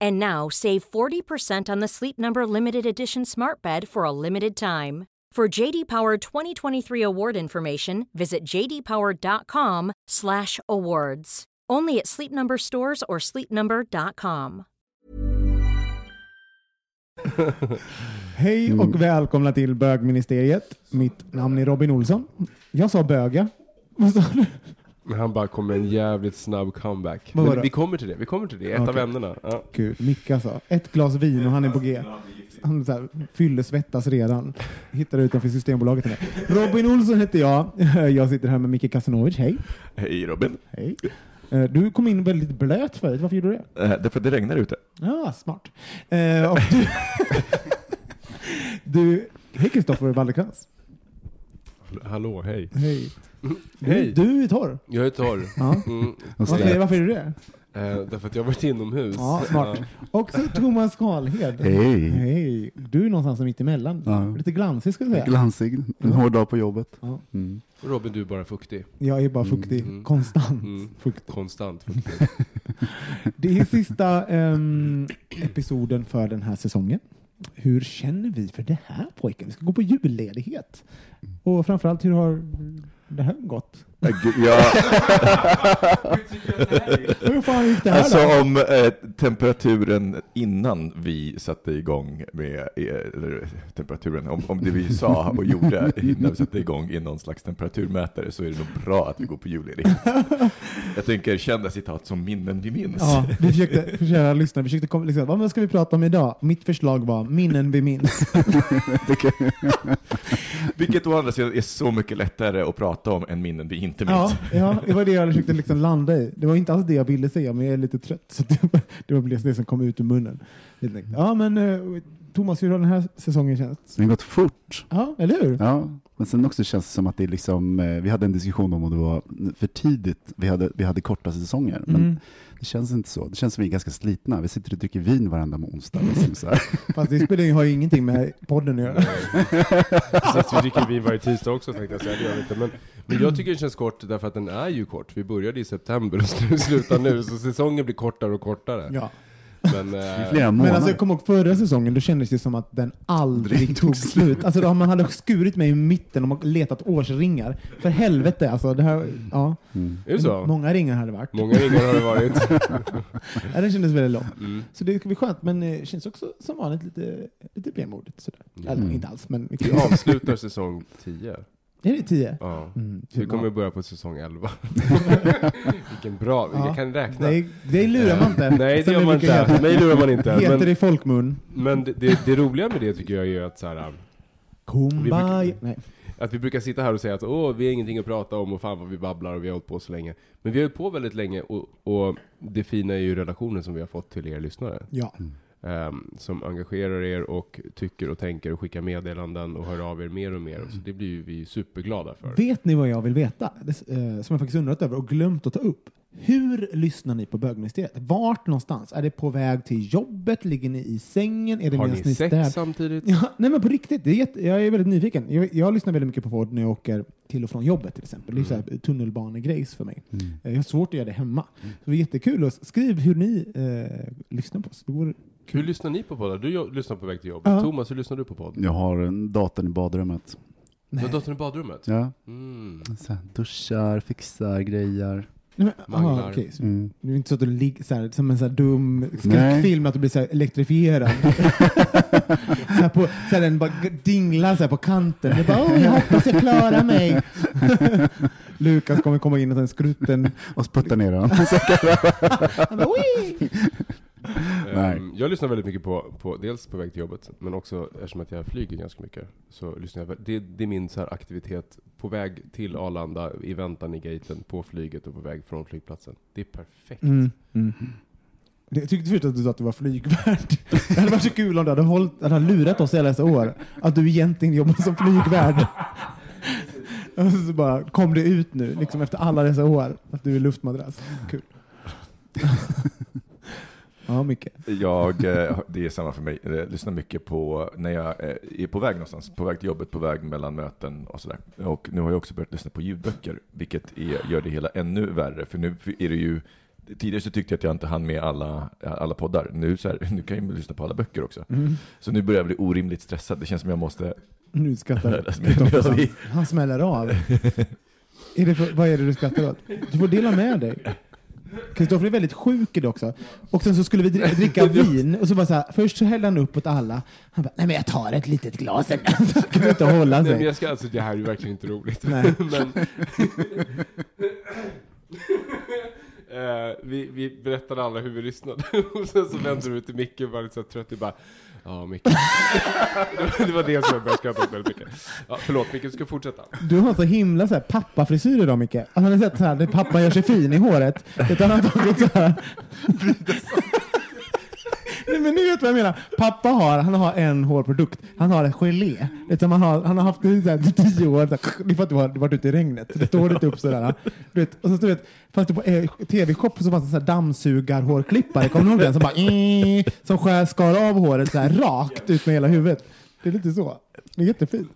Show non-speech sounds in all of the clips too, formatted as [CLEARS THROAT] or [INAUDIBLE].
And now save 40% on the Sleep Number limited edition Smart Bed for a limited time. For JD Power 2023 award information, visit jdpower.com/awards. Only at Sleep Number stores or sleepnumber.com. Hej och mm. välkomna till bögministeriet. Mitt namn är Robin Olsson. Jag sa böga. Vad sa du? Men han bara kom med en jävligt snabb comeback. Men det? vi kommer till det, vi kommer till det. Ett av Okej. ämnena. Ja. Gud, Micka sa ett glas vin och han är på G. Han så här, fyller svettas redan. Hittar utanför Systembolaget. mig. Robin Olsson heter jag. Jag sitter här med Micke Kasanovic. Hej. Hej Robin. Hej. Eh, Du kom in väldigt blöt förut. Varför gjorde du det? Eh, därför att det regnar ute. Ja, smart. Eh, och du, [LAUGHS] du, hej Kristoffer Wallercrantz. Hallå, hej. Hej. Hej. Du, är torr. Jag är torr. Ja. Mm. Varför, varför är du det? Eh, därför att jag har varit inomhus. Ja, smart. Och så Thomas Karlhed. Hej. Hej. Du är någonstans mitt emellan. Ja. Lite glansig skulle jag säga. Glansig, en hård dag på jobbet. Ja. Mm. Och Robin, du är bara fuktig. Jag är bara fuktig. Mm. Konstant Mm. fuktig. Konstant fuktig. [LAUGHS] Det är sista ehm, episoden för den här säsongen. Hur känner vi för det här pojken? Vi ska gå på julledighet. Och framförallt, hur har det här gått? Äh, gud, Ja, [LAUGHS] Hur fan gick det här Alltså då? om eh, temperaturen innan vi satte igång med, eh, eller temperaturen, om, om det vi sa och gjorde innan vi satte igång är någon slags temperaturmätare så är det nog bra att vi går på julledighet. Jag tänker kända citat som minnen vi minns. Ja, vi försökte, för kära lyssnare, vi försökte komma, liksom, vad ska vi prata om idag? Mitt förslag var minnen vi minns. [LAUGHS] Vilket å andra sidan är så mycket lättare att prata om än minnen vi inte minns. Ja, ja, det var det jag försökte liksom landa i. Det var inte alls det jag ville säga, men jag är lite trött. Så det var det, var det som kom ut ur munnen. Ja, men eh, Thomas, hur har den här säsongen känts? det har gått fort. Ja, eller hur? Ja, men sen också känns det som att det är liksom, eh, vi hade en diskussion om det var för tidigt, vi hade, vi hade korta säsonger, men Mm. det känns inte så. Det känns som vi är ganska slitna. Vi sitter och dricker vin varenda onsdag. [LAUGHS] Liksom så här. Fast det spelar ju- har ju ingenting med podden att göra. [LAUGHS] Precis, vi dricker vin varje tisdag också tänkte jag säga. Det gör vi inte. Men, men jag tycker den känns kort därför att den är ju kort. Vi började i september och slu- slutar nu, så säsongen blir kortare och kortare. Ja. Men, eh, flera Men alltså, jag kommer ihåg förra säsongen, då kändes det som att den aldrig tog slut. Alltså, då, man hade skurit mig i mitten och letat årsringar. För helvete, alltså. Det här, ja. Mm. är det så? Många ringar hade det varit. Många ringar har det varit. [LAUGHS] Ja, den kändes väldigt lång. Mm. Så det ska bli skönt, men det känns också som vanligt lite, lite. Sådär. Mm. Eller inte alls, men vi avslutar säsong 10. Är det tio? Ja. Mm, vi kommer ja. börja på säsong 11. [LAUGHS] Vilken bra, Ja. jag kan räkna. Det, det lurar man inte. Nej, det gör man brukar inte. Mig lurar man inte. Heter Men, i folkmun. men det, det, det roliga med det tycker jag är att så här, Kumbaya. Nej. Att vi brukar sitta här och säga att åh, vi har ingenting att prata om och fan vad vi babblar och vi har hållit på så länge. Men vi har hållit på väldigt länge och, och det fina är ju relationen som vi har fått till er lyssnare. Ja. Ehm, som engagerar er och tycker och tänker och skickar meddelanden och hör av er mer och mer. Så det blir ju vi superglada för. Vet ni vad jag vill veta? Det, eh, som jag faktiskt undrat över och glömt att ta upp. Hur lyssnar ni på bögministeriet? Vart någonstans? Är det på väg till jobbet? Ligger ni i sängen? Är det Har ni sex städar? samtidigt? Ja, nej men på riktigt, det är jätte, jag är väldigt nyfiken. Jag, jag lyssnar väldigt mycket på podd när jag åker till och från jobbet till exempel. Det är så Mm. tunnelbanegrejs för mig. Eh, Jag har svårt att göra det hemma. Så det är jättekul. Och skriv hur ni eh, lyssnar på oss. Det vore Hur lyssnar ni på poddar? Du lyssnar på väg till jobbet. Ja. Thomas, hur lyssnar du på podd? Jag har en datorn i badrummet. Du har datorn i badrummet? Ja, Mm. så här, duschar, fixar, grejer. Nej, men, Manglar. aha, okej. Så Mm. Du är inte så att du ligger så här, som en så här dum skräckfilm, att du blir så här elektrifierad. [LAUGHS] så här på, så här, den bara dinglar så här på kanten. Du bara, åh, jag hoppas jag klarar mig. [LAUGHS] Lukas kommer komma in och sen skrutten. Och sputta ner den. Han bara, "Wii!" [LAUGHS] Ehm, Jag lyssnar väldigt mycket på, på, dels på väg till jobbet, men också eftersom att jag flyger ganska mycket, så lyssnar jag, det, det är min så här aktivitet på väg till Arlanda, i väntan i gaten, på flyget och på väg från flygplatsen. Det är perfekt. Mm. Mm. Jag tyckte först att du sa att du var flygvärd. [LAUGHS] Det hade varit så kul om du hade, hållit, hade lurat oss alla dessa år. Att du egentligen jobbar som flygvärd. [LAUGHS] Och så bara kom det ut nu, liksom efter alla dessa år, att du är luftmadrass. Kul. Ja, Micke. Jag, eh, det är samma för mig. Jag lyssnar mycket på när jag eh, är på väg någonstans, på väg till jobbet, på väg mellan möten och sådär. Och nu har jag också börjat lyssna på ljudböcker, vilket är, gör det hela ännu värre. För nu är det ju, tidigare så tyckte jag att jag inte hann med alla, alla poddar. Nu, så här, [LAUGHS] nu kan jag ju lyssna på alla böcker också. Mm. Så nu börjar jag bli orimligt stressad. Det känns som jag måste... Nu skrattar mig. [LAUGHS] Kristoffersson. Han smäller av. Är det för, vad är det du skrattar åt? Du får dela med dig. Kristoffer är väldigt sjuk idag också. Och sen så skulle vi dri- dricka [LAUGHS] vin och så bara så här, först så hällde han upp åt alla. Han bara, nej men jag tar ett litet glas. [LAUGHS] Så kunde inte hålla Nej, men sig. jag ska, alltså, det här är ju verkligen inte roligt. Nej. [LAUGHS] men, eh, vi, vi berättade alla hur vi lyssnade, och sen så vände du till Micke och var lite så här trött och bara Ja, Micke. [LAUGHS] det, var, det som jag började skratta åt väldigt mycket. Ja, förlåt Micke, du ska fortsätta. Du har så himla så här pappafrisyr idag Micke. Alltså, har ni sett så här, där pappa gör sig fin i håret? Utan han har tagit så här. Nej, men ni vet vad jag menar. Pappa har, han har en hårprodukt. Han har gelé. Utan man har, han har haft det i så här, tio år. Så här, för att du har varit ute i regnet. Det står lite upp sådär. Du vet, och så du vet, fast det på eh, tv-shop så fanns det så här dammsugarhårklippare. Kommer du ihåg den? Som bara eh, som skär, skar av håret så här rakt ut med hela huvudet. Det är lite så. Det är jättefint.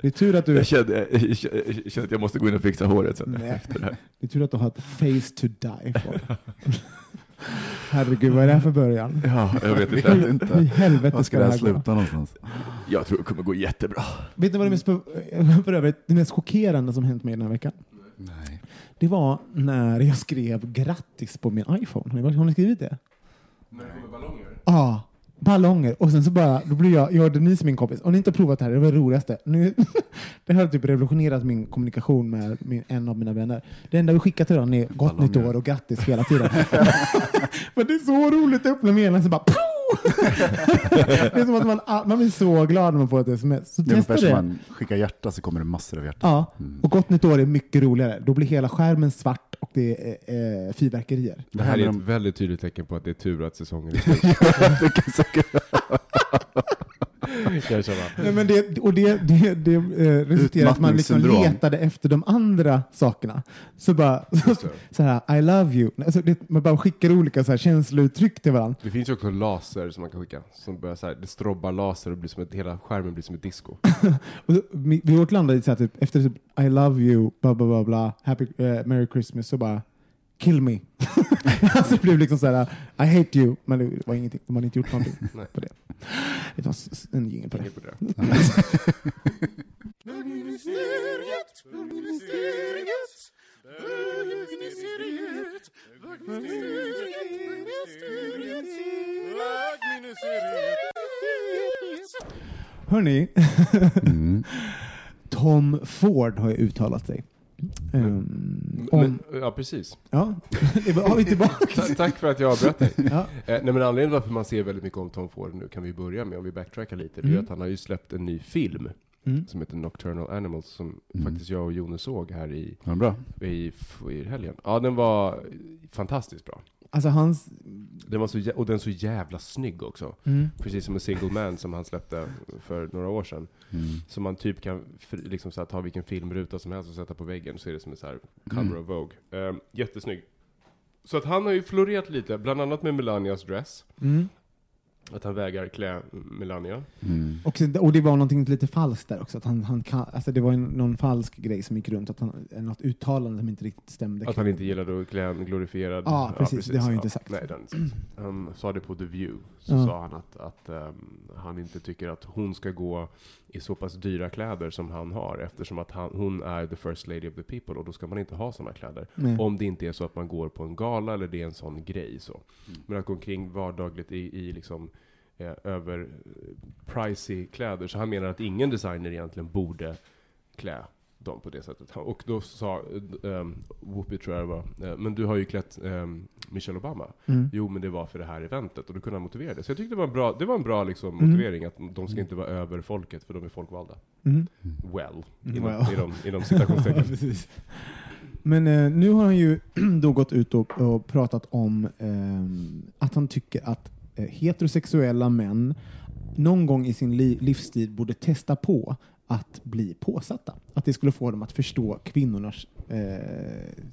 Det är tur att du... Jag kände, jag kände att jag måste gå in och fixa håret sen Nej. efter det här. Det är tur att du har ett face to die for. Herregud, vad är det här för början? Ja, jag vet inte. vet inte. I helvete Var ska ska det här här gå. sluta någonstans? Jag tror det kommer gå jättebra. Vet ni vad det mest, [LAUGHS] för övrigt, det mest chockerande som hänt mig den här veckan? Nej. Det var när jag skrev grattis på min iPhone. Har ni, har ni skrivit det? När det kommer ballonger? Ja, ballonger. Och sen så bara, då blir jag, jag och Denise min kompis. Om ni inte har provat det här, det var det roligaste. Nu, [LAUGHS] det har typ revolutionerat min kommunikation med min, en av mina vänner. Det enda vi skickar till varandra är gott nytt år och grattis hela tiden. [LAUGHS] Men det är så roligt att öppna meddelandet så bara! Det är som att man, man blir så glad när man får ett sms. Så Det är testa ungefär som det. man skickar hjärta så kommer det massor av hjärtan. Ja, och gott nytt år är mycket roligare. Då blir hela skärmen svart och det är eh, fyrverkerier. Det här är ett väldigt tydligt tecken på att det är tur att säsongen är slut. [LAUGHS] jag. Nej, men det, och det, det, det eh, resulterar i att man liksom letade efter de andra sakerna. Så bara, så, [LAUGHS] så här, I love you. Alltså, det, man bara skickar olika så här, känslouttryck till varandra. Det finns ju också laser som man kan skicka, som börjar så här, det strobbar laser och blir som ett, hela skärmen blir som ett disco. [LAUGHS] Och så, vi åt landade i så här, typ, efter typ, I love you, bla bla bla, bla happy, eh, Merry Christmas, så bara kill me. [LAUGHS] alltså det blev liksom så här, I hate you, men det var ingenting. De hade inte gjort någonting [LAUGHS] på det. Det var en jingel på det. Tänk på det. [LAUGHS] Hörni, Mm. Tom Ford har ju uttalat sig. Um, Men, ja, precis. ja, [LAUGHS] har vi tillbaka. Ta- Tack för att jag avbröt dig. [LAUGHS] Ja. Eh, nej men anledningen varför man ser väldigt mycket om Tom Ford nu kan vi börja med, om vi backtrackar lite, det är Mm. att han har ju släppt en ny film Mm. som heter Nocturnal Animals som Mm. faktiskt jag och Jonas såg här i, Ja, bra. i, i helgen. Ja, den var fantastiskt bra. Alltså hans... Den var så, och den är så jävla snygg också. Mm. Precis som en Single Man som han släppte för några år sedan. Mm. Som man typ kan liksom så här, ta vilken filmruta som helst och sätta på väggen, så är det som en så här cover Mm. of Vogue. Um, jättesnygg. Så att han har ju florerat lite, bland annat med Melanias dress. Mm. Att han vägrar klä Melania. Mm. Och, och det var någonting lite falskt där också. Att han, han alltså det var en, någon falsk grej som gick runt. Att han, något uttalande som inte riktigt stämde. Att han inte gillade att klä en glorifierad... Ja, precis. Det har han ju inte sagt. Nej, det har han sa det på The View. Så Ja. sa han att, att ehm, han inte tycker att hon ska gå i så pass dyra kläder som han har eftersom att han, hon är the first lady of the people och då ska man inte ha sådana kläder. Nej. Om det inte är så att man går på en gala eller det är en sån grej så. Men att gå omkring vardagligt i, i liksom eh, över eh, pricey kläder. Så han menar att ingen designer egentligen borde klä dem på det sättet. Och då sa um, Whoopi tror jag det var, eh, men du har ju klätt ehm, Michelle Obama. Mm. Jo, men det var för det här eventet och då kunde han motivera det. Så jag tyckte det var en bra, det var en bra liksom, Mm. motivering att de ska inte vara över folket för de är folkvalda. Mm. Well, Mm, inom, well. inom, inom citationstecken. [LAUGHS] Men eh, nu har han ju [CLEARS THROAT] då gått ut och, och pratat om ehm, att han tycker att eh, heterosexuella män någon gång i sin li- livstid borde testa på att bli påsatta. Att det skulle få dem att förstå kvinnornas eh,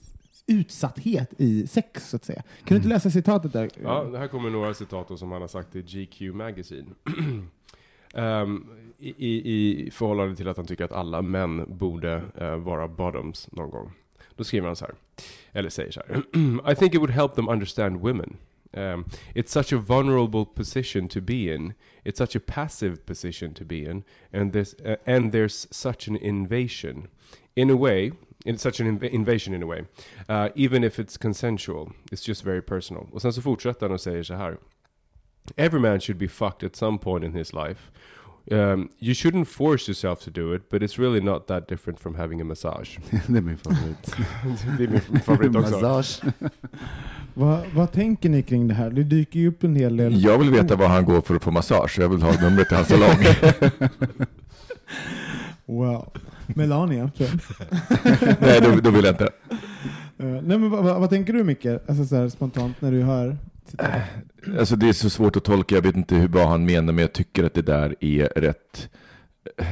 utsatthet i sex, så att säga. Kan du inte läsa citatet där? Ja, det här kommer några citat som han har sagt i GQ Magazine. [CLEARS THROAT] Ehm, i, i, I förhållande till att han tycker att alla män borde eh, vara bottoms någon gång. Då skriver han så här, eller säger så här. [CLEARS THROAT] I think it would help them understand women. Um, it's such a vulnerable position to be in. It's such a passive position to be in, and there's uh, and there's such an invasion. In a way, it's such an inv- invasion in a way. Uh, even if it's consensual, it's just very personal. Och sen så fortsätter han och säger så här. Every man should be fucked at some point in his life. Um, you shouldn't force yourself to do it, but it's really not that different from having a massage. [LAUGHS] det är min favorit. [LAUGHS] det är min favorit också. Massage. [LAUGHS] Vad, vad tänker ni kring det här? Det dyker ju upp en hel del... Jag vill veta var han går för att få massage. Jag vill ha numret till hans salong. Wow. Melania. Nej, då, då vill jag inte. Eh, nej, men vad, vad, vad tänker du Micke? Alltså så här, spontant när du hör. Alltså det är så svårt att tolka, jag vet inte hur, vad han menar, men jag tycker att det där är rätt eh,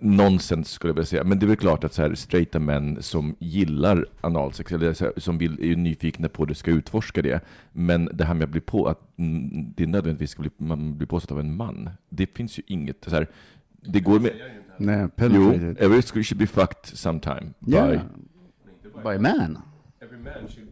nonsens skulle jag vilja säga. Men det är väl klart att så här, straighta män som gillar analsex, eller så här, som vill, är nyfikna på det, ska utforska det. Men det här med att bli på, att det nödvändigtvis ska bli, man blir påsatt av en man, det finns ju inget, så här, det går med, Nej, jo, penetrated. every should be fucked sometime. Yeah. By, By man. Every man should,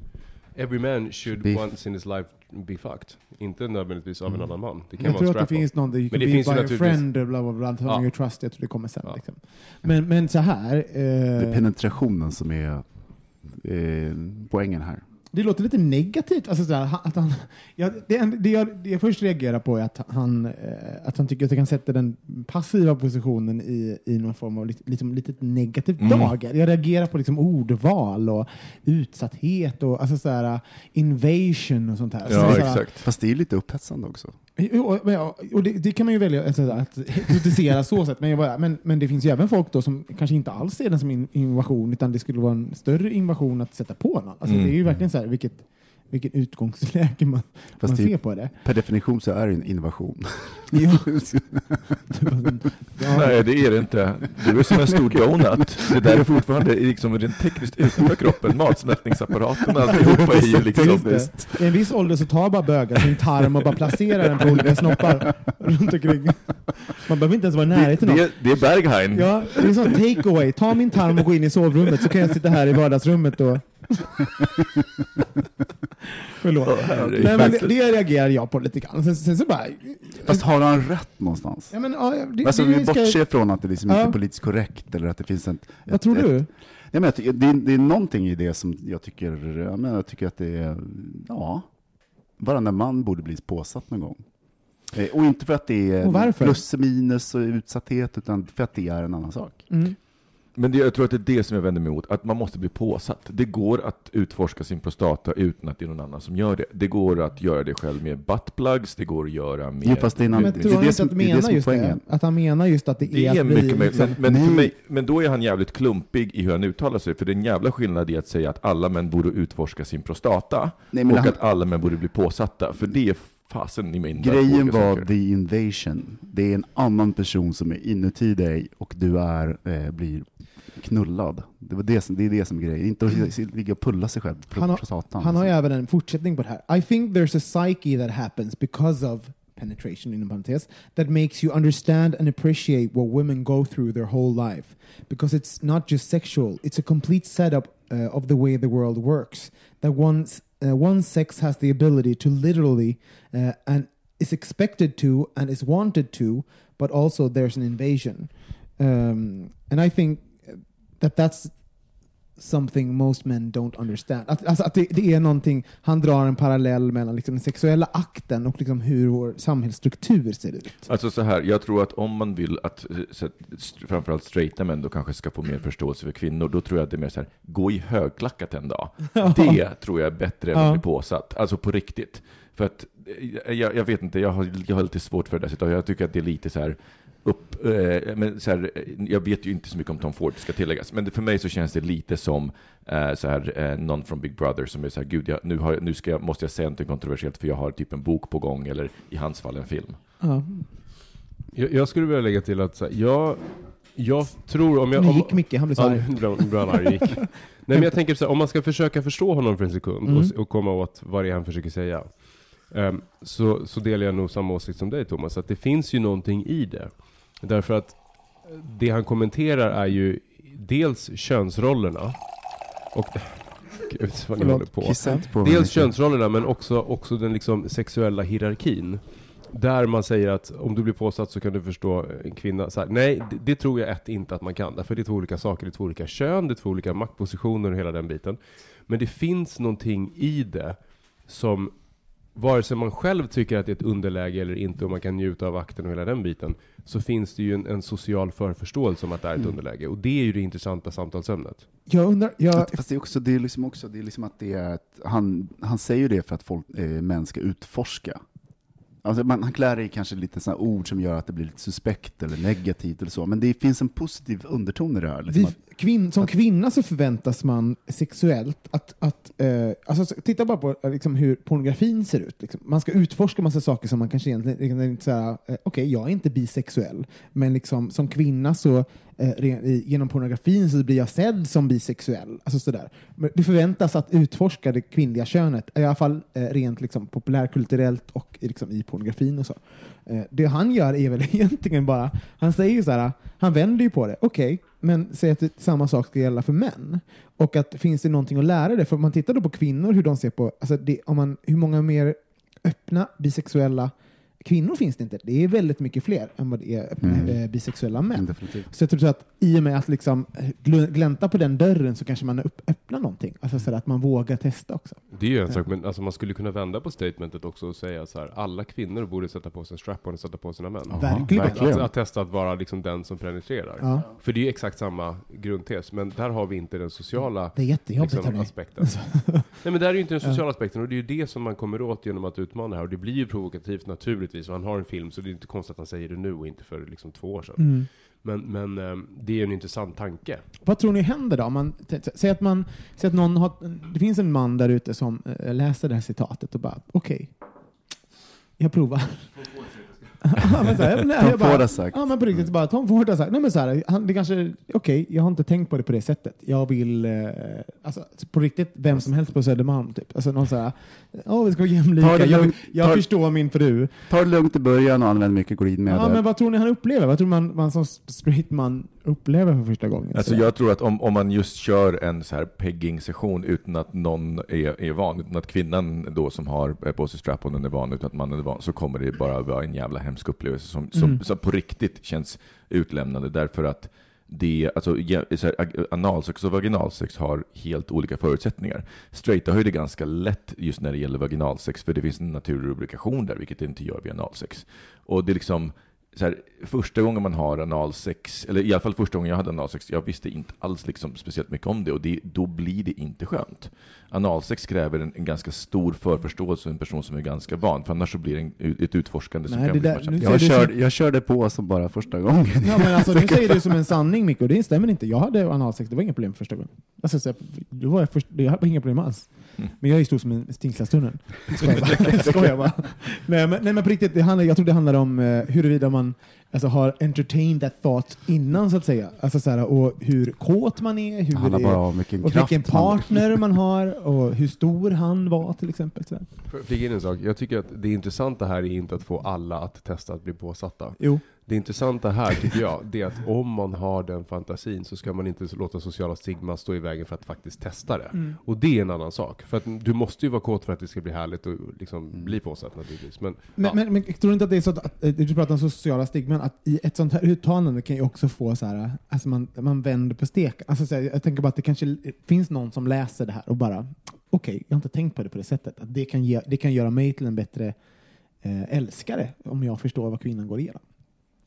every man should Be- once in his life be fucked. Inte nödvändigtvis av en annan man. Det kan Jag vara tror att det finns någon, det Men could det be finns by a friend, bla bla bla, Ja. you trust, jag tror det kommer sen. Ja. Liksom. Men, men så här, Det är eh, penetrationen som är eh, poängen här. Det låter lite negativt. Alltså så här, han- att han, ja, det, det, jag, det jag först reagerar på är att han, eh, att han tycker att jag kan sätta den passiva positionen i, i någon form av lite, liksom, lite negativt Mm. dager. Jag reagerar på liksom ordval och utsatthet och alltså så här, invasion och sånt här. Ja, så exakt. Fast det är lite upphetsande också. Jo, och- men ja, och det, det kan man ju välja alltså, att kritisera så sätt. Men, bara, men, men det finns ju även folk då som kanske inte alls ser den som invasion, utan det skulle vara en större invasion att sätta på någon. Alltså, Mm. Det är ju verkligen så här, vilket, vilket utgångsläge man, Fast man det- ser på det. Per definition så är det en invasion. Jo. [LAUGHS] ja, Nej, det är det inte. Du är som en stor donut. Det där är fortfarande liksom rent tekniskt utanför kroppen. Matsmältningsapparaten och alltihopa är ju liksom... det. I en viss ålder så tar bara bögar sin tarm och bara placerar den på olika snoppar runt omkring. Man behöver inte ens vara i Det, närheten av det, det är Berghain. Ja, det är sån take away. Ta min tarm och gå in i sovrummet så kan jag sitta här i vardagsrummet och... [LAUGHS] Förlåt. Herregud. Nej, men det, det reagerar jag på lite grann. Sen, sen så bara... Fast har han rätt någonstans? Ja, men, ja, det, Alltså vi ska- bortser från att det liksom inte Ja. är politiskt korrekt eller att det finns en... Vad ett- tror ett- du? Ja, men jag det, är, det är någonting i det som jag tycker, ja, men jag tycker att det är, ja, varenda man borde bli påsatt någon gång. Eh, och inte för att det är plus minus och utsatthet, utan för att det är en annan sak. Mm. Men det, jag tror att det är det som jag vänder mig emot, att man måste bli påsatt. Det går att utforska sin prostata utan att det är någon annan som gör det. Det går att göra det själv med buttplugs, det går att göra med... Jo, fast det är Men det tror han det inte som- att det det är just det? poängen. Att han menar just att det, Det är är att bli... mycket möjligt, men, men, för mig, men då är han jävligt klumpig i hur han uttalar sig, för det är en jävla skillnad i att säga att alla män borde utforska sin prostata, Nej, och han- att alla män borde bli påsatta, för det är fasen i min Grejen var saker. the invasion. Det är en annan person som är inuti dig och du är, eh, blir knullad. Det, var det, som, det är det som är grejen. Inte att ligga och pulla sig själv Han har- prostatan. Han har ju även en fortsättning på det här. I think there's a psyche that happens because of penetration inom parentes that makes you understand and appreciate what women go through their whole life because it's not just sexual it's a complete setup uh, of the way the world works that one's uh, one sex has the ability to literally uh, and is expected to and is wanted to but also there's an invasion. Um, and I think that that's something most men don't understand. Att, alltså att det, det är någonting, han drar en parallell mellan liksom den sexuella akten och liksom hur vår samhällsstruktur ser ut. Alltså så här, jag tror att om man vill att eh, så att framförallt straighta män då kanske ska få mer förståelse för kvinnor, då tror jag att det är mer så här, gå i högklackat en dag. [LAUGHS] Det tror jag är bättre än att bli påsatt, alltså på riktigt. För att, eh, jag, jag vet inte, jag har, jag har lite svårt för det där. Jag tycker att det är lite så här, upp, eh, men så här, eh, jag vet ju inte så mycket om Tom Ford, ska tilläggas, men det, för mig så känns det lite som eh, så här, eh, någon från Big Brother som är så här, gud, jag, nu, har, nu ska jag, måste jag säga något kontroversiellt för jag har typ en bok på gång, eller i hans fall en film. Ja. Jag, jag skulle vilja lägga till att så här, jag, jag tror om jag... Nu Om, gick Micke, han blev så Ja, arg. [LAUGHS] och gick. [LAUGHS] Nej men jag tänker så här, om man ska försöka förstå honom för en sekund Mm. och, och komma åt vad det är han försöker säga. ehm, så, så delar jag nog samma åsikt som dig Thomas, att det finns ju någonting i det. Därför att det han kommenterar är ju dels könsrollerna och... Gud vad ni håller på. Dels könsrollerna men också, också den liksom sexuella hierarkin. Där man säger att om du blir påsatt så kan du förstå en kvinna. Så här, nej, det, det tror jag ett inte att man kan. Därför det är två olika saker. Det är två olika kön, det är två olika maktpositioner och hela den biten. Men det finns någonting i det som vare sig man själv tycker att det är ett underläge eller inte och man kan njuta av akten och hela den biten så finns det ju en, en social förförståelse om att det är ett Mm. underläge. Och det är ju det intressanta samtalsämnet. Jag undrar, jag, Fast- det är också, det är liksom också, det är liksom att det är att han, han säger ju det för att folk, eh, män ska utforska. Alltså man, han klär det i kanske lite sådana ord som gör att det blir lite suspekt eller negativt eller så, men det finns en positiv underton i det här. Liksom vi, att, kvinn, som att- kvinna så förväntas man sexuellt att, att eh, alltså, så- titta bara på eh, liksom, hur pornografin ser ut. Liksom. Man ska utforska massa saker som man kanske egentligen egentligen inte eh, okej, jag är inte bisexuell, men liksom, som kvinna så Eh, genom pornografin så blir jag sedd som bisexuell. Alltså, sådär. Men det förväntas att utforska det kvinnliga könet, i alla fall eh, rent liksom, populärkulturellt och i, liksom, i pornografin och så. Eh, det han gör är väl [LAUGHS] egentligen bara, han säger så här, han vänder ju på det, okej, men säg att det, samma sak ska gälla för män. Och att finns det någonting att lära det? För om man tittar då på kvinnor, hur de ser på, alltså det, om man, hur många mer öppna bisexuella kvinnor finns det inte. Det är väldigt mycket fler än vad det är Mm. eh, bisexuella män. definitivt. Så jag tror så att i och med att liksom eh, gl- glänta på den dörren så kanske man upp, öppnar någonting. Alltså så att man vågar testa också. Det är ju en Ja. sak, men alltså man skulle kunna vända på statementet också och säga så här, alla kvinnor borde sätta på sig en strap-on och sätta på sina män. Verkligen. verkligen. Att, att testa att vara liksom den som penetrerar. Ja. För det är ju exakt samma grundtes, men där har vi inte den sociala Det är jättejobbigt. liksom, aspekten. [LAUGHS] Nej men där är ju inte den sociala aspekten, och det är ju det som man kommer åt genom att utmana det här. Och det blir ju provokativt naturligtvis, och han har en film, så det är inte konstigt att han säger det nu och inte för liksom två år sedan. Mm. Men, men ehm, det är ju en intressant tanke. Vad tror ni händer då? Man, säg, att man, säg att någon har, det finns en man där ute som eh, läser det här citatet och bara, okej, jag provar. Ja, men så här, nej, Tom Ford har sagt. Ja, men på riktigt, bara, Tom Ford har sagt, nej men så här, han, det kanske, okej, jag har inte tänkt på det på det sättet. Jag vill, eh, alltså på riktigt, vem som helst på Södermalm typ. Alltså någon så här, åh vi ska vara Ta jämlika, det jag, lugnt, jag ta- förstår min fru. Ta det lugnt i början och använd mycket glidmedel. Ja, men vad tror ni han upplever? Vad tror man, man som straight man upplever för första gången? Alltså Så- jag tror att om, om man just kör en så här pegging-session utan att någon är, är van, utan att kvinnan då som har eh, på sig strap-onen är van, utan att mannen är van, så kommer det bara vara en jävla hemsk upplevelse som, som, Mm. som på riktigt känns utlämnande därför att det, alltså, analsex och vaginalsex har helt olika förutsättningar. Straighta har ju det ganska lätt just när det gäller vaginalsex, för det finns en naturlig lubrikation där, vilket det inte gör vid analsex. Och det är liksom, så här, första gången man har analsex, eller i alla fall första gången jag hade analsex, jag visste inte alls liksom speciellt mycket om det och det, då blir det inte skönt. Analsex kräver en, en ganska stor förförståelse och en person som är ganska van, för annars så blir det en, ett utforskande som Nej, kan bli där- nu jag, körde, jag körde på som bara första gången. Ja, men alltså, [LAUGHS] nu säger du som en sanning Mikko, det stämmer inte. Jag hade analsex, det var inga problem första gången. Alltså, så, det var jag, först, jag hade inga problem alls. Mm. Men jag är ju stor som en Stingslagstunneln. Skojar bara. [LAUGHS] Skojar bara. Nej, men, nej men på riktigt, det handlar, jag tror det handlar om eh, huruvida man alltså, har entertained that thought innan så att säga. Alltså, så här, och hur kåt man är, hur Det handlar det bara om vilken och kraft vilken man- partner man har och hur stor han var till exempel. Så flika in en sak, jag tycker att det intressanta här är inte att få alla att testa att bli påsatta. Jo. Det intressanta här tycker jag, det är att om man har den fantasin så ska man inte låta sociala stigma stå i vägen för att faktiskt testa det. Mm. Och det är en annan sak. För att du måste ju vara kåt för att det ska bli härligt och liksom bli påsatt naturligtvis. Men, Men, ja. men, men jag tror inte att det är så att, att eh, du pratar om sociala stigman, att i ett sånt här uttalande kan ju också få så här, alltså man, man vänder på steken. Alltså så här, jag tänker bara att det kanske finns någon som läser det här och bara, okej, jag har inte tänkt på det på det sättet. Att det kan, ge, det kan göra mig till en bättre eh, älskare om jag förstår vad kvinnan går igenom.